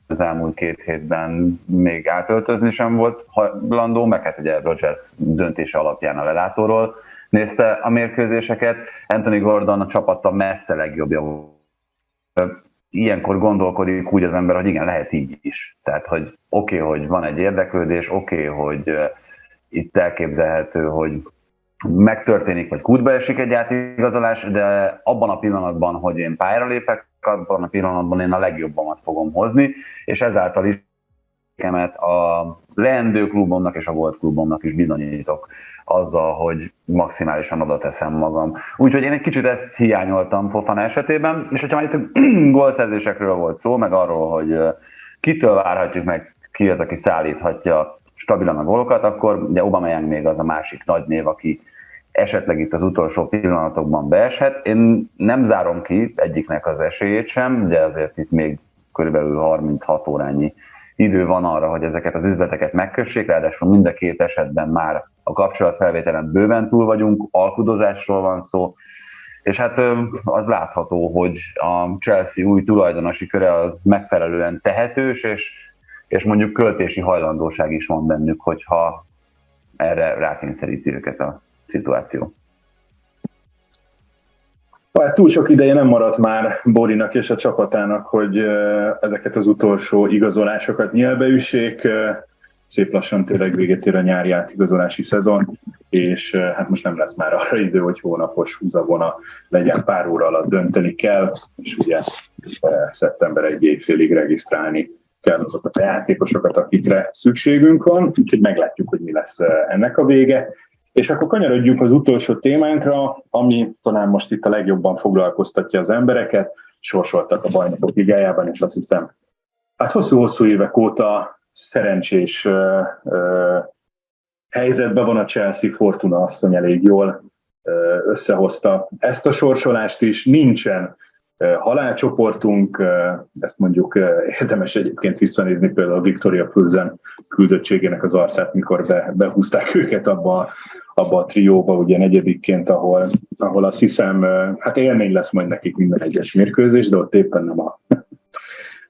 Speaker 2: az elmúlt két hétben még átöltözni sem volt hajlandó, meg hát ugye Rogers döntése alapján a lelátóról nézte a mérkőzéseket. Anthony Gordon a csapattal messze legjobbja ilyenkor gondolkodik úgy az ember, hogy igen, lehet így is. Tehát, hogy oké, okay, hogy van egy érdeklődés, oké, okay, hogy itt elképzelhető, hogy megtörténik, vagy kútba esik egy átigazolás, de abban a pillanatban, hogy én pályára lépek, abban a pillanatban én a legjobbamat fogom hozni, és ezáltal is a leendő klubomnak és a volt klubomnak is bizonyítok azzal, hogy maximálisan oda teszem magam. Úgyhogy én egy kicsit ezt hiányoltam Fofana esetében, és hogyha már itt gólszerzésekről volt szó, meg arról, hogy kitől várhatjuk meg, ki az, aki szállíthatja stabilan a gólokat, akkor ugye Aubameyang még az a másik nagy név, aki esetleg itt az utolsó pillanatokban beeshet. Én nem zárom ki egyiknek az esélyét sem, de azért itt még körülbelül 36 órányi idő van arra, hogy ezeket az üzleteket megkössék, ráadásul mind a két esetben már a kapcsolatfelvételen bőven túl vagyunk, alkudozásról van szó, és hát az látható, hogy a Chelsea új tulajdonosi köre az megfelelően tehetős, és, és mondjuk költési hajlandóság is van bennük, hogyha erre rákényszeríti őket a szituáció.
Speaker 1: Hát túl sok ideje nem maradt már Borinak és a csapatának, hogy ezeket az utolsó igazolásokat nyelbeüssék. Szép lassan tényleg véget ér a nyári átigazolási szezon, és hát most nem lesz már arra idő, hogy hónapos húzavona legyen pár óra alatt dönteni kell, és ugye szeptember egy évfélig regisztrálni kell azokat a játékosokat, akikre szükségünk van, úgyhogy meglátjuk, hogy mi lesz ennek a vége. És akkor kanyarodjunk az utolsó témánkra, ami talán most itt a legjobban foglalkoztatja az embereket. Sorsoltak a bajnokok ligájában, és azt hiszem, hát hosszú-hosszú évek óta szerencsés uh, uh, helyzetben van a Chelsea Fortuna asszony elég jól uh, összehozta ezt a sorsolást is. Nincsen halálcsoportunk, ezt mondjuk érdemes egyébként visszanézni például a Victoria Pilsen küldöttségének az arcát, mikor be, behúzták őket abba, abba a trióba, ugye negyedikként, ahol, ahol azt hiszem, hát élmény lesz majd nekik minden egyes mérkőzés, de ott éppen nem, a,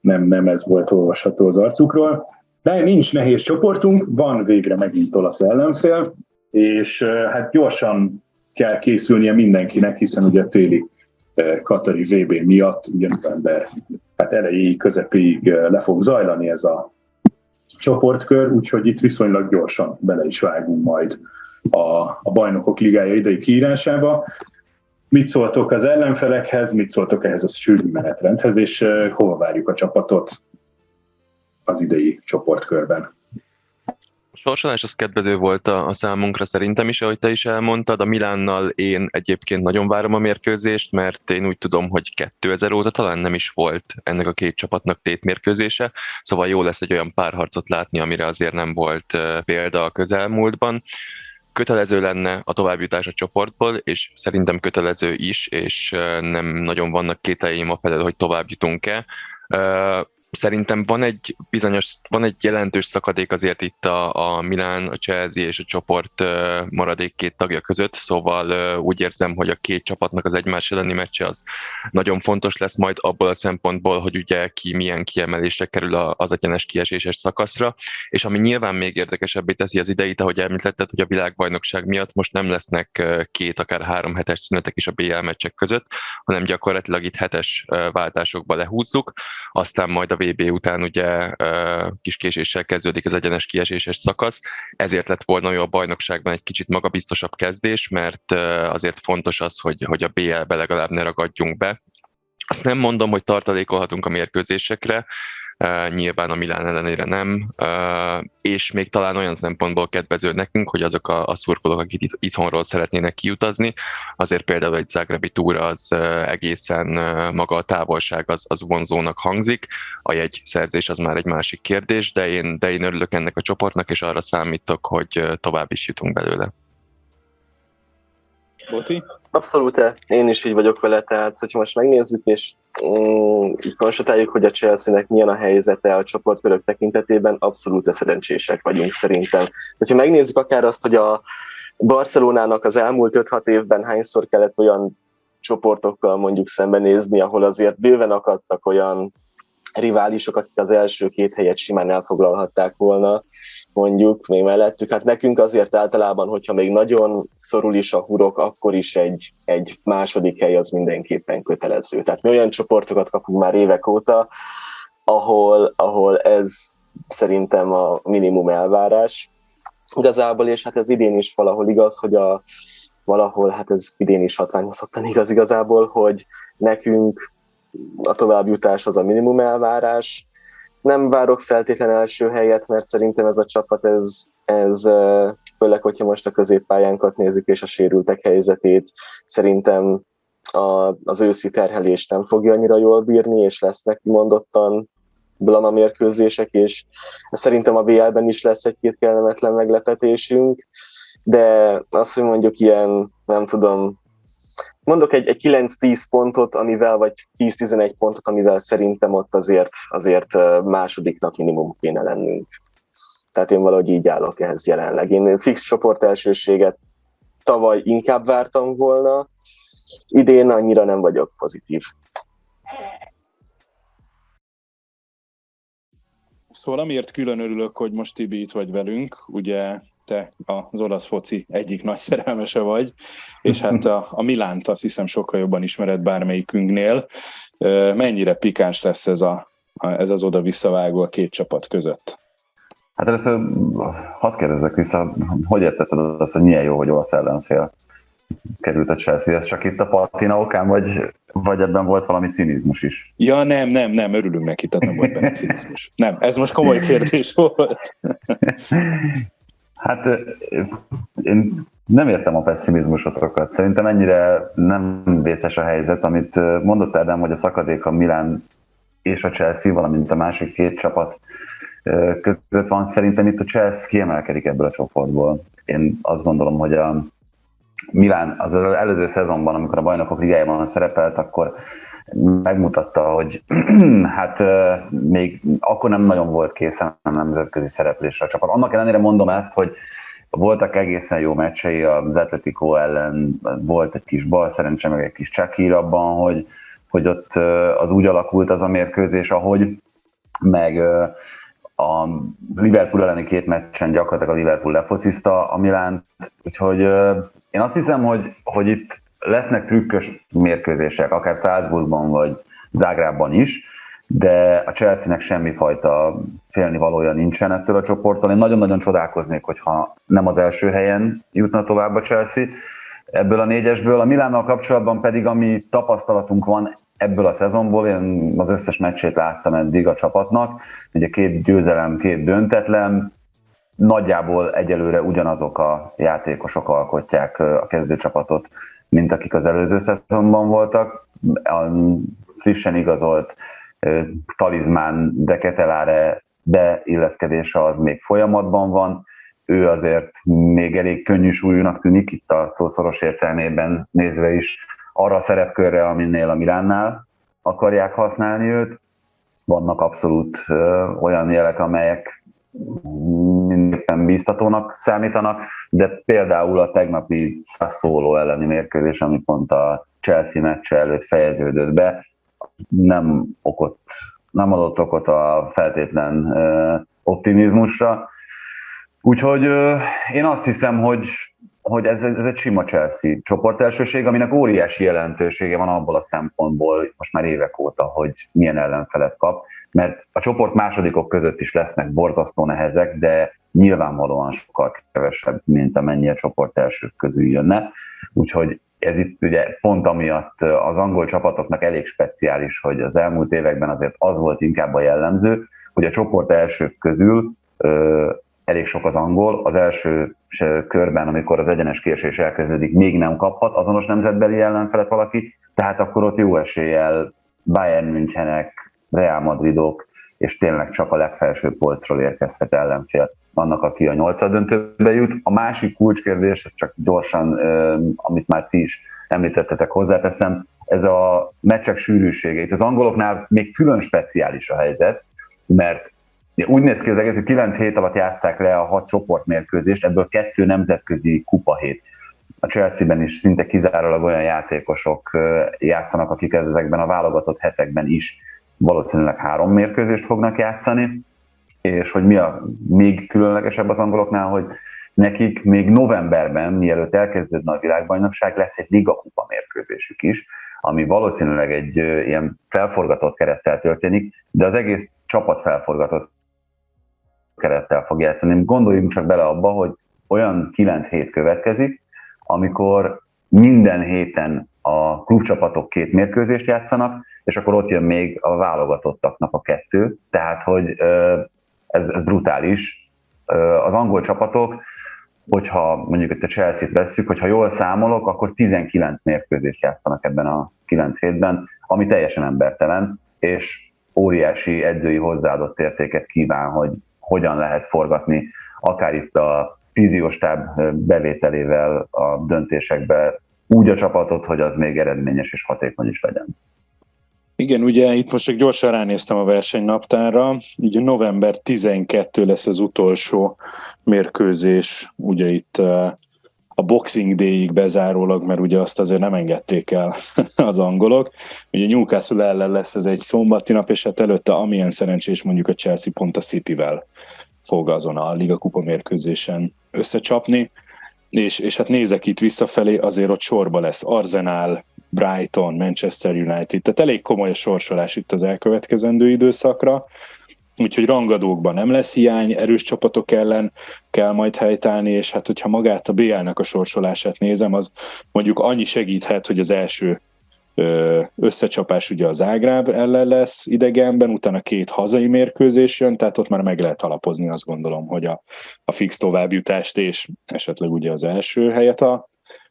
Speaker 1: nem, nem ez volt olvasható az arcukról. De nincs nehéz csoportunk, van végre megint olasz ellenfél, és hát gyorsan kell készülnie mindenkinek, hiszen ugye téli Katari VB miatt ugye november hát elejéig, közepéig le fog zajlani ez a csoportkör, úgyhogy itt viszonylag gyorsan bele is vágunk majd a, a bajnokok ligája idei kiírásába. mit szóltok az ellenfelekhez, mit szóltok ehhez a sűrű menetrendhez, és hova várjuk a csapatot az idei csoportkörben.
Speaker 3: Sorsolás az kedvező volt a, a számunkra szerintem is, ahogy te is elmondtad. A Milánnal én egyébként nagyon várom a mérkőzést, mert én úgy tudom, hogy 2000 óta talán nem is volt ennek a két csapatnak tétmérkőzése, szóval jó lesz egy olyan párharcot látni, amire azért nem volt példa a közelmúltban. Kötelező lenne a továbbjutás a csoportból, és szerintem kötelező is, és nem nagyon vannak kételjeim a felel, hogy tovább jutunk-e szerintem van egy bizonyos, van egy jelentős szakadék azért itt a, a Milán, a Chelsea és a csoport maradék két tagja között, szóval úgy érzem, hogy a két csapatnak az egymás elleni meccse az nagyon fontos lesz majd abból a szempontból, hogy ugye ki milyen kiemelésre kerül az egyenes kieséses szakaszra, és ami nyilván még érdekesebbé teszi az ideit, ahogy említetted, hogy a világbajnokság miatt most nem lesznek két, akár három hetes szünetek is a BL meccsek között, hanem gyakorlatilag itt hetes váltásokba lehúzzuk, aztán majd a VB után ugye kis késéssel kezdődik az egyenes kieséses szakasz, ezért lett volna jó a bajnokságban egy kicsit magabiztosabb kezdés, mert azért fontos az, hogy, hogy a BL-be legalább ne ragadjunk be, azt nem mondom, hogy tartalékolhatunk a mérkőzésekre, nyilván a Milán ellenére nem, és még talán olyan szempontból kedvező nekünk, hogy azok a, a szurkolók, akik itt, itthonról szeretnének kiutazni, azért például egy Zagrebi túra az egészen maga a távolság az, az vonzónak hangzik, a jegy szerzés az már egy másik kérdés, de én, de én örülök ennek a csoportnak, és arra számítok, hogy tovább is jutunk belőle.
Speaker 4: Boti? Abszolút, én is így vagyok vele, tehát hogyha most megnézzük, és mm, konstatáljuk, hogy a Chelsea-nek milyen a helyzete a csoportkörök tekintetében, abszolút szerencsések vagyunk szerintem. Ha megnézzük akár azt, hogy a Barcelonának az elmúlt 5-6 évben hányszor kellett olyan csoportokkal mondjuk szembenézni, ahol azért bőven akadtak olyan riválisok, akik az első két helyet simán elfoglalhatták volna, mondjuk még mellettük. Hát nekünk azért általában, hogyha még nagyon szorul is a hurok, akkor is egy, egy második hely az mindenképpen kötelező. Tehát mi olyan csoportokat kapunk már évek óta, ahol, ahol ez szerintem a minimum elvárás. Igazából, és hát ez idén is valahol igaz, hogy a, valahol, hát ez idén is hatványozottan igaz igazából, hogy nekünk a továbbjutás az a minimum elvárás, nem várok feltétlen első helyet, mert szerintem ez a csapat, ez, ez főleg, hogyha most a középpályánkat nézzük és a sérültek helyzetét, szerintem a, az őszi terhelést nem fogja annyira jól bírni, és lesznek kimondottan blama mérkőzések, és szerintem a BL-ben is lesz egy-két kellemetlen meglepetésünk, de azt, hogy mondjuk ilyen, nem tudom, mondok egy, egy 9-10 pontot, amivel, vagy 10-11 pontot, amivel szerintem ott azért, azért másodiknak minimum kéne lennünk. Tehát én valahogy így állok ehhez jelenleg. Én fix csoport elsőséget tavaly inkább vártam volna, idén annyira nem vagyok pozitív.
Speaker 5: Szóval amiért külön örülök, hogy most Tibi itt vagy velünk, ugye te az olasz foci egyik nagy szerelmese vagy, és hát a, a Milánt azt hiszem sokkal jobban ismered bármelyikünknél. Mennyire pikáns lesz ez, a, ez az oda-visszavágó a két csapat között?
Speaker 2: Hát először hadd kérdezzek vissza, hogy értetted azt, hogy milyen jó, hogy olasz ellenfél került a Chelsea, ez csak itt a patina okán, vagy, vagy ebben volt valami cinizmus is?
Speaker 5: Ja, nem, nem, nem, örülünk neki, tehát nem volt benne cinizmus. Nem, ez most komoly kérdés volt.
Speaker 2: Hát én nem értem a pessimizmusotokat. Szerintem ennyire nem vészes a helyzet, amit mondott Ádám, hogy a szakadék a Milán és a Chelsea, valamint a másik két csapat között van. Szerintem itt a Chelsea kiemelkedik ebből a csoportból. Én azt gondolom, hogy a Milán az előző szezonban, amikor a bajnokok ligájában szerepelt, akkor megmutatta, hogy hát még akkor nem nagyon volt készen a nemzetközi szereplésre a csapat. Annak ellenére mondom ezt, hogy voltak egészen jó meccsei, az Atletico ellen volt egy kis bal szerencse, meg egy kis csekír abban, hogy, hogy ott az úgy alakult az a mérkőzés, ahogy meg a Liverpool elleni két meccsen gyakorlatilag a Liverpool lefociszta a Milánt, úgyhogy én azt hiszem, hogy, hogy itt lesznek trükkös mérkőzések, akár Salzburgban vagy Zágrában is, de a Chelsea-nek semmifajta félni valója nincsen ettől a csoporttól. Én nagyon-nagyon csodálkoznék, hogyha nem az első helyen jutna tovább a Chelsea. ebből a négyesből. A Milánnal kapcsolatban pedig, ami tapasztalatunk van ebből a szezonból, én az összes meccsét láttam eddig a csapatnak, ugye két győzelem, két döntetlen, nagyjából egyelőre ugyanazok a játékosok alkotják a kezdőcsapatot, mint akik az előző szezonban voltak. A frissen igazolt talizmán de Keteláre beilleszkedése az még folyamatban van, ő azért még elég könnyű súlyúnak tűnik, itt a szószoros értelmében nézve is arra a szerepkörre, aminél a Milánnál akarják használni őt. Vannak abszolút ö, olyan jelek, amelyek mindenképpen bíztatónak számítanak, de például a tegnapi Sassuolo elleni mérkőzés, ami pont a Chelsea meccse előtt fejeződött be, nem okot, nem adott okot a feltétlen optimizmusra. Úgyhogy én azt hiszem, hogy, hogy ez, ez egy sima Chelsea csoportelsőség, aminek óriási jelentősége van abból a szempontból most már évek óta, hogy milyen ellenfelet kap, mert a csoport másodikok között is lesznek borzasztó nehezek, de nyilvánvalóan sokkal kevesebb, mint amennyi a csoport elsők közül jönne. Úgyhogy ez itt ugye pont amiatt az angol csapatoknak elég speciális, hogy az elmúlt években azért az volt inkább a jellemző, hogy a csoport elsők közül ö, elég sok az angol, az első körben, amikor az egyenes késés elkezdődik, még nem kaphat azonos nemzetbeli ellenfelet valaki, tehát akkor ott jó eséllyel Bayern Münchenek, Real Madridok, és tényleg csak a legfelső polcról érkezhet ellenfél annak, aki a nyolcad döntőbe jut. A másik kulcskérdés, ez csak gyorsan, amit már ti is említettetek, hozzáteszem, ez a meccsek sűrűsége. Itt az angoloknál még külön speciális a helyzet, mert úgy néz ki az egész, hogy 9 hét alatt játszák le a hat csoportmérkőzést, ebből kettő nemzetközi kupahét. A Chelsea-ben is szinte kizárólag olyan játékosok játszanak, akik ezekben a válogatott hetekben is valószínűleg három mérkőzést fognak játszani, és hogy mi a még különlegesebb az angoloknál, hogy nekik még novemberben, mielőtt elkezdődne a világbajnokság, lesz egy ligakupa mérkőzésük is, ami valószínűleg egy ilyen felforgatott kerettel történik, de az egész csapat felforgatott kerettel fog játszani. Gondoljunk csak bele abba, hogy olyan 9 hét következik, amikor minden héten a klubcsapatok két mérkőzést játszanak, és akkor ott jön még a válogatottaknak a kettő, tehát hogy ez, ez brutális. Az angol csapatok, hogyha mondjuk itt a Chelsea-t vesszük, hogyha jól számolok, akkor 19 mérkőzést játszanak ebben a 9 hétben, ami teljesen embertelen, és óriási edzői hozzáadott értéket kíván, hogy hogyan lehet forgatni, akár itt a fizióstáb bevételével a döntésekbe úgy a csapatot, hogy az még eredményes és hatékony is legyen.
Speaker 1: Igen, ugye itt most csak gyorsan ránéztem a versenynaptárra, ugye november 12 lesz az utolsó mérkőzés, ugye itt a Boxing Day-ig bezárólag, mert ugye azt azért nem engedték el az angolok. Ugye Newcastle ellen lesz ez egy szombati nap, és hát előtte amilyen szerencsés mondjuk a Chelsea pont a City-vel fog azon a Liga Kupa mérkőzésen összecsapni. És, és hát nézek itt visszafelé, azért ott sorba lesz Arsenal, Brighton, Manchester United, tehát elég komoly a sorsolás itt az elkövetkezendő időszakra, úgyhogy rangadókban nem lesz hiány, erős csapatok ellen kell majd helytállni, és hát hogyha magát a BL-nek a sorsolását nézem, az mondjuk annyi segíthet, hogy az első összecsapás ugye az Ágráb ellen lesz idegenben, utána két hazai mérkőzés jön, tehát ott már meg lehet alapozni azt gondolom, hogy a, a fix továbbjutást és esetleg ugye az első helyet a,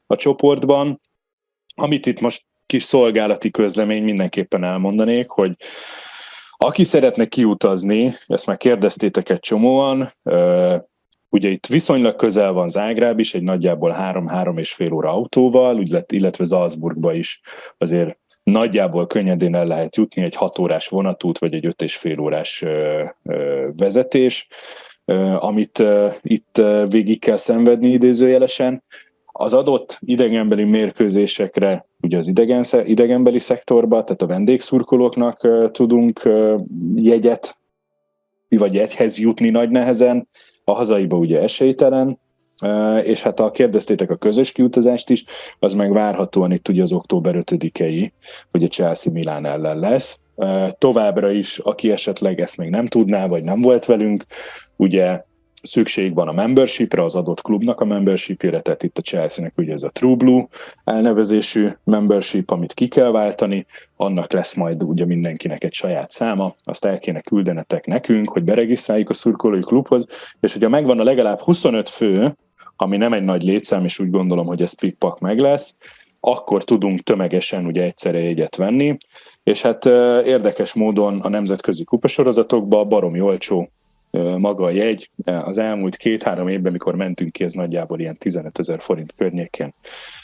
Speaker 1: a csoportban. Amit itt most kis szolgálati közlemény mindenképpen elmondanék, hogy aki szeretne kiutazni, ezt már kérdeztétek egy csomóan, ugye itt viszonylag közel van Zágráb is, egy nagyjából 3-3 és fél óra autóval, illetve Salzburgba is azért nagyjából könnyedén el lehet jutni egy 6 órás vonatút, vagy egy 5 és fél órás vezetés, amit itt végig kell szenvedni idézőjelesen az adott idegenbeli mérkőzésekre, ugye az idegen, idegenbeli szektorba, tehát a vendégszurkolóknak tudunk jegyet, vagy egyhez jutni nagy nehezen, a hazaiba ugye esélytelen, és hát a kérdeztétek a közös kiutazást is, az meg várhatóan itt ugye az október 5-i, hogy a Chelsea Milán ellen lesz. Továbbra is, aki esetleg ezt még nem tudná, vagy nem volt velünk, ugye szükség van a membershipre, az adott klubnak a membershipére, tehát itt a Chelsea-nek ugye ez a True Blue elnevezésű membership, amit ki kell váltani, annak lesz majd ugye mindenkinek egy saját száma, azt el kéne küldenetek nekünk, hogy beregisztráljuk a szurkolói klubhoz, és hogyha megvan a legalább 25 fő, ami nem egy nagy létszám, és úgy gondolom, hogy ez pikpak meg lesz, akkor tudunk tömegesen ugye egyszerre jegyet venni, és hát érdekes módon a nemzetközi kupasorozatokban baromi olcsó maga a jegy. Az elmúlt két-három évben, mikor mentünk ki, ez nagyjából ilyen 15 ezer forint környékén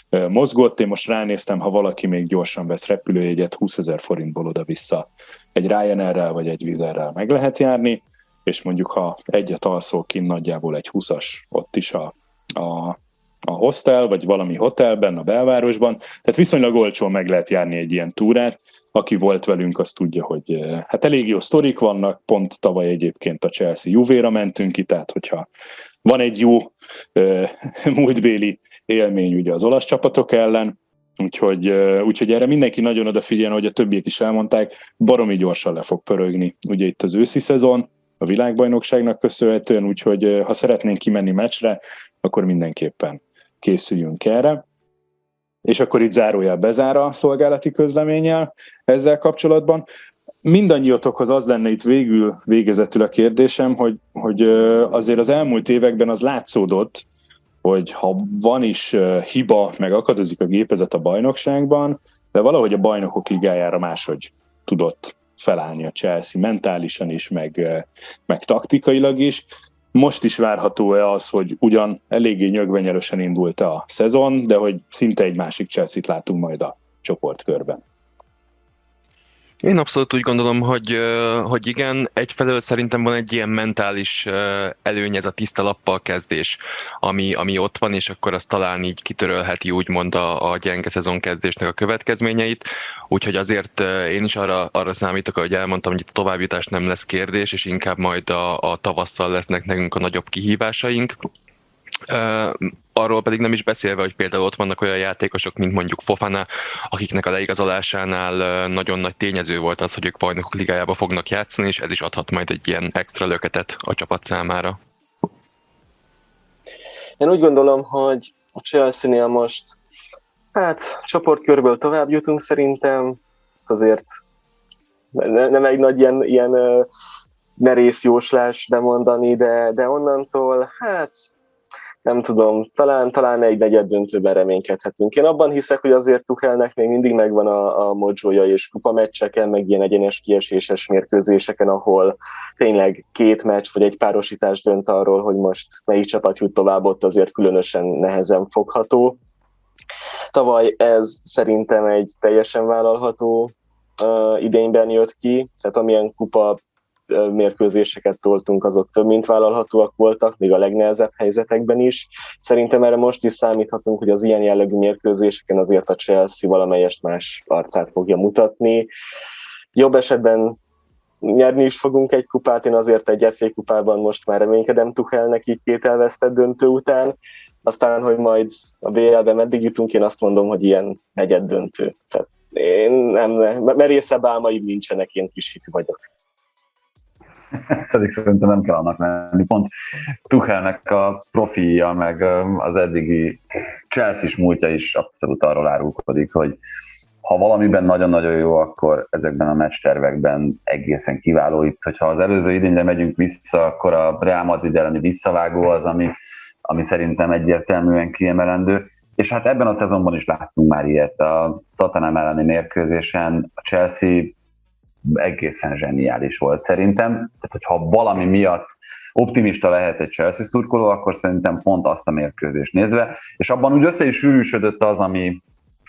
Speaker 1: mozgott. Én most ránéztem, ha valaki még gyorsan vesz repülőjegyet, 20 ezer forintból oda-vissza egy Ryanair-rel vagy egy Vizerrel meg lehet járni, és mondjuk ha egyet alszol ki, nagyjából egy 20-as ott is a, a a hostel, vagy valami hotelben, a belvárosban, tehát viszonylag olcsón meg lehet járni egy ilyen túrát. Aki volt velünk, az tudja, hogy eh, hát elég jó sztorik vannak, pont tavaly egyébként a Chelsea Juvéra mentünk ki, tehát hogyha van egy jó uh, múltbéli élmény ugye az olasz csapatok ellen, úgyhogy, uh, úgyhogy erre mindenki nagyon odafigyel, hogy a többiek is elmondták, baromi gyorsan le fog pörögni ugye itt az őszi szezon, a világbajnokságnak köszönhetően, úgyhogy ha szeretnénk kimenni meccsre, akkor mindenképpen készüljünk erre. És akkor itt zárójel bezár a szolgálati közleménnyel ezzel kapcsolatban. Mindannyiatokhoz az lenne itt végül végezetül a kérdésem, hogy, hogy azért az elmúlt években az látszódott, hogy ha van is hiba, meg akadozik a gépezet a bajnokságban, de valahogy a bajnokok ligájára máshogy tudott felállni a Chelsea mentálisan is, meg, meg taktikailag is. Most is várható-e az, hogy ugyan eléggé nyögvenyelősen indult a szezon, de hogy szinte egy másik Chelsea-t látunk majd a csoportkörben?
Speaker 3: Én abszolút úgy gondolom, hogy, hogy igen, egyfelől szerintem van egy ilyen mentális előny, ez a tiszta lappal kezdés, ami, ami ott van, és akkor az talán így kitörölheti úgymond a, a gyenge szezon kezdésnek a következményeit. Úgyhogy azért én is arra, arra számítok, hogy elmondtam, hogy a továbbjutás nem lesz kérdés, és inkább majd a, a tavasszal lesznek nekünk a nagyobb kihívásaink. Arról pedig nem is beszélve, hogy például ott vannak olyan játékosok, mint mondjuk Fofana, akiknek a leigazolásánál nagyon nagy tényező volt az, hogy ők bajnokok ligájába fognak játszani, és ez is adhat majd egy ilyen extra löketet a csapat számára.
Speaker 4: Én úgy gondolom, hogy a Chelsea-nél most hát csoportkörből tovább jutunk szerintem, ezt azért nem egy nagy ilyen, ilyen merész jóslás bemondani, de, de onnantól hát nem tudom, talán, talán egy negyed döntőben reménykedhetünk. Én abban hiszek, hogy azért Tuchelnek még mindig megvan a, a mojója és meccseken, meg ilyen egyenes kieséses mérkőzéseken, ahol tényleg két meccs vagy egy párosítás dönt arról, hogy most melyik csapat jut tovább, ott azért különösen nehezen fogható. Tavaly ez szerintem egy teljesen vállalható uh, idényben jött ki, tehát amilyen kupa mérkőzéseket toltunk, azok több mint vállalhatóak voltak, még a legnehezebb helyzetekben is. Szerintem erre most is számíthatunk, hogy az ilyen jellegű mérkőzéseken azért a Chelsea valamelyest más arcát fogja mutatni. Jobb esetben nyerni is fogunk egy kupát, én azért egy FA kupában most már reménykedem Tuchelnek így két elvesztett döntő után, aztán, hogy majd a BL-be meddig jutunk, én azt mondom, hogy ilyen negyed döntő. Tehát én nem, merészebb álmaim nincsenek, én kis hitű vagyok.
Speaker 2: Pedig szerintem nem kell annak lenni. Pont Tuchelnek a profilja, meg az eddigi Chelsea-s múltja is abszolút arról árulkodik, hogy ha valamiben nagyon-nagyon jó, akkor ezekben a meccstervekben egészen kiváló. Itt, hogyha az előző idényre megyünk vissza, akkor a Real Madrid elleni visszavágó az, ami, ami szerintem egyértelműen kiemelendő. És hát ebben a szezonban is láttunk már ilyet. A Tottenham elleni mérkőzésen a Chelsea egészen zseniális volt szerintem. Tehát, hogyha valami miatt optimista lehet egy Chelsea szurkoló, akkor szerintem pont azt a mérkőzést nézve, és abban úgy össze is sűrűsödött az, ami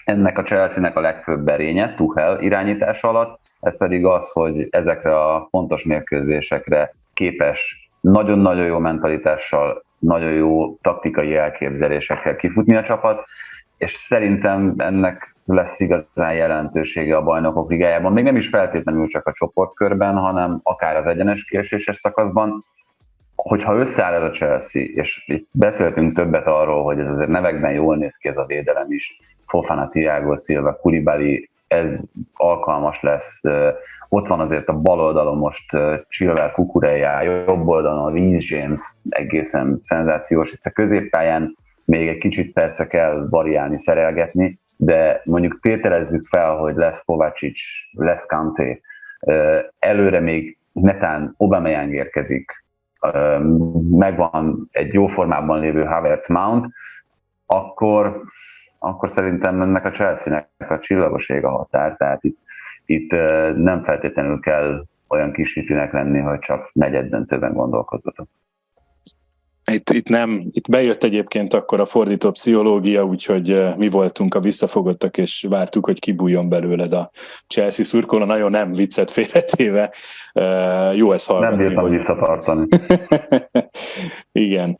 Speaker 2: ennek a Chelsea-nek a legfőbb berénye, Tuchel irányítása alatt, ez pedig az, hogy ezekre a fontos mérkőzésekre képes nagyon-nagyon jó mentalitással, nagyon jó taktikai elképzelésekkel kifutni a csapat, és szerintem ennek lesz igazán jelentősége a bajnokok ligájában. Még nem is feltétlenül csak a csoportkörben, hanem akár az egyenes kieséses szakaszban. Hogyha összeáll ez a Chelsea, és itt beszéltünk többet arról, hogy ez azért nevekben jól néz ki ez a védelem is, Fofana, Thiago Silva, Kulibali, ez alkalmas lesz. Ott van azért a bal oldalon most Chilwell Kukureya, jobb oldalon a Reece James egészen szenzációs. Itt a középpályán még egy kicsit persze kell variálni, szerelgetni, de mondjuk tételezzük fel, hogy lesz Kovacic, lesz Kanté, előre még netán Aubameyang érkezik, megvan egy jó formában lévő Havertz Mount, akkor, akkor szerintem ennek a Chelsea-nek a csillagoség a határ, tehát itt, itt nem feltétlenül kell olyan kis lenni, hogy csak negyed döntőben gondolkozzatok.
Speaker 1: Itt, itt nem, itt bejött egyébként akkor a fordító pszichológia, úgyhogy mi voltunk a visszafogottak, és vártuk, hogy kibújjon belőled a Chelsea szurkoló. Nagyon nem viccet félretéve. Jó ez hallgatni.
Speaker 2: Nem bírtam visszatartani.
Speaker 1: Igen.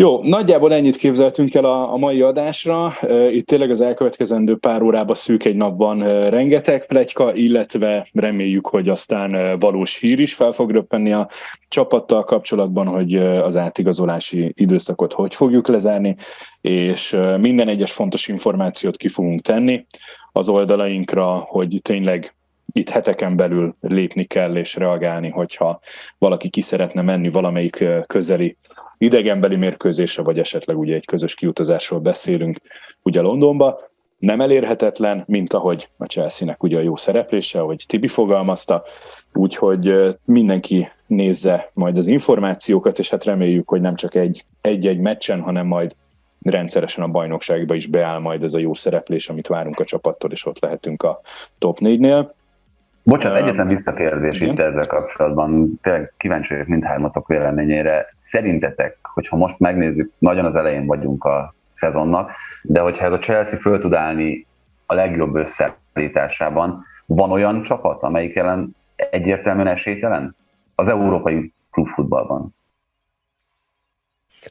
Speaker 1: Jó, nagyjából ennyit képzeltünk el a, a mai adásra. Itt tényleg az elkövetkezendő pár órában szűk egy napban rengeteg plegyka, illetve reméljük, hogy aztán valós hír is fel fog röppenni a csapattal kapcsolatban, hogy az átigazolási időszakot hogy fogjuk lezárni, és minden egyes fontos információt ki fogunk tenni az oldalainkra, hogy tényleg itt heteken belül lépni kell és reagálni, hogyha valaki ki szeretne menni valamelyik közeli idegenbeli mérkőzésre, vagy esetleg ugye egy közös kiutazásról beszélünk ugye Londonba, nem elérhetetlen, mint ahogy a Chelsea-nek ugye a jó szereplése, ahogy Tibi fogalmazta, úgyhogy mindenki nézze majd az információkat, és hát reméljük, hogy nem csak egy, egy-egy meccsen, hanem majd rendszeresen a bajnokságba is beáll majd ez a jó szereplés, amit várunk a csapattól, és ott lehetünk a top 4-nél.
Speaker 2: Bocsánat, egyetlen visszakérdés itt ezzel kapcsolatban. Tényleg kíváncsi vagyok mindhármatok véleményére. Szerintetek, hogyha most megnézzük, nagyon az elején vagyunk a szezonnak, de hogyha ez a Chelsea föl tud állni a legjobb összeállításában, van olyan csapat, amelyik ellen egyértelműen esélytelen? Az európai klubfutballban.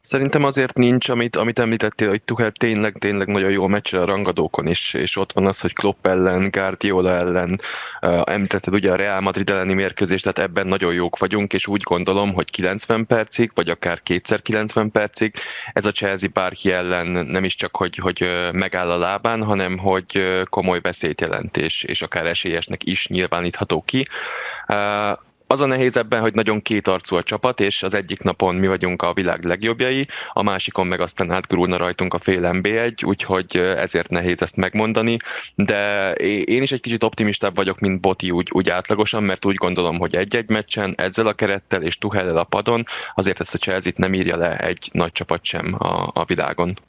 Speaker 3: Szerintem azért nincs, amit, amit említettél, hogy Tuchel tényleg, tényleg nagyon jó meccsel a rangadókon is, és ott van az, hogy Klopp ellen, Guardiola ellen, uh, említetted ugye a Real Madrid elleni mérkőzést, tehát ebben nagyon jók vagyunk, és úgy gondolom, hogy 90 percig, vagy akár kétszer 90 percig ez a Chelsea bárki ellen nem is csak, hogy, hogy megáll a lábán, hanem hogy komoly veszélyt jelent, és, és akár esélyesnek is nyilvánítható ki. Uh, az a nehéz ebben, hogy nagyon kétarcú a csapat, és az egyik napon mi vagyunk a világ legjobbjai, a másikon meg aztán átgurulna rajtunk a fél MB1, úgyhogy ezért nehéz ezt megmondani, de én is egy kicsit optimistább vagyok, mint Boti úgy, úgy átlagosan, mert úgy gondolom, hogy egy-egy meccsen ezzel a kerettel és Tuhellel a padon azért ezt a chelsea nem írja le egy nagy csapat sem a, a világon.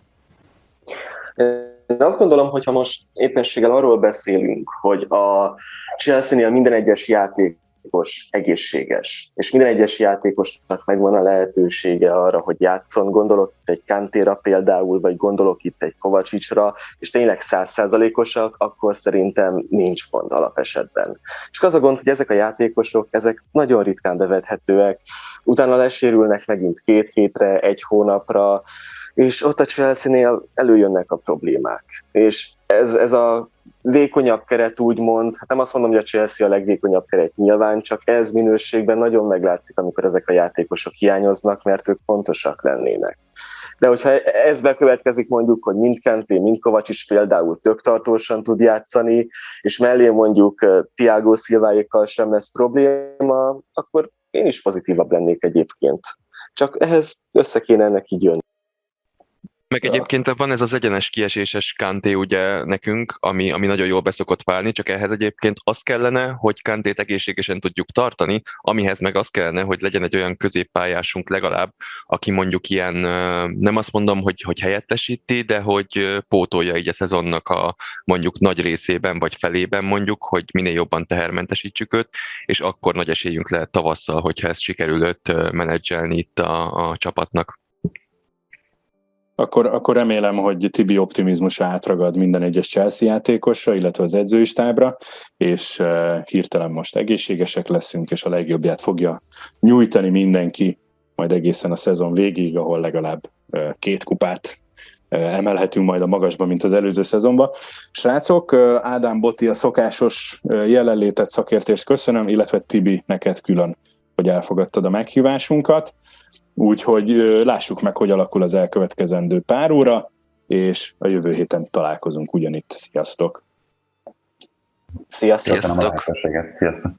Speaker 4: Én azt gondolom, hogy ha most éppenséggel arról beszélünk, hogy a Chelsea-nél minden egyes játék játékos egészséges, és minden egyes játékosnak megvan a lehetősége arra, hogy játszon, gondolok itt egy Kantéra például, vagy gondolok itt egy Kovacsicsra, és tényleg százszázalékosak, akkor szerintem nincs gond alapesetben. És az a gond, hogy ezek a játékosok, ezek nagyon ritkán bevethetőek, utána lesérülnek megint két hétre, egy hónapra, és ott a Chelsea-nél előjönnek a problémák. És ez, ez a vékonyabb keret úgymond, hát nem azt mondom, hogy a Chelsea a legvékonyabb keret nyilván, csak ez minőségben nagyon meglátszik, amikor ezek a játékosok hiányoznak, mert ők fontosak lennének. De hogyha ez bekövetkezik mondjuk, hogy mind Kanté, mind Kovacs is például tök tartósan tud játszani, és mellé mondjuk Tiago Szilváékkal sem lesz probléma, akkor én is pozitívabb lennék egyébként. Csak ehhez össze kéne ennek így jönni.
Speaker 3: Meg egyébként van ez az egyenes kieséses Kanté ugye nekünk, ami, ami nagyon jól beszokott válni, csak ehhez egyébként az kellene, hogy Kantét egészségesen tudjuk tartani, amihez meg az kellene, hogy legyen egy olyan középpályásunk legalább, aki mondjuk ilyen, nem azt mondom, hogy, hogy helyettesíti, de hogy pótolja így a szezonnak a mondjuk nagy részében vagy felében mondjuk, hogy minél jobban tehermentesítsük őt, és akkor nagy esélyünk lehet tavasszal, hogyha ezt sikerül őt menedzselni itt a, a csapatnak
Speaker 1: akkor, akkor remélem, hogy Tibi optimizmusa átragad minden egyes Chelsea játékosra, illetve az edzői stábra, és uh, hirtelen most egészségesek leszünk, és a legjobbját fogja nyújtani mindenki, majd egészen a szezon végéig, ahol legalább uh, két kupát uh, emelhetünk majd a magasba, mint az előző szezonban. Srácok, Ádám Botti a szokásos jelenlétet, szakértést köszönöm, illetve Tibi, neked külön, hogy elfogadtad a meghívásunkat. Úgyhogy lássuk meg, hogy alakul az elkövetkezendő pár óra, és a jövő héten találkozunk ugyanitt. Sziasztok!
Speaker 4: Sziasztok!
Speaker 3: Sziasztok.
Speaker 2: Sziasztok!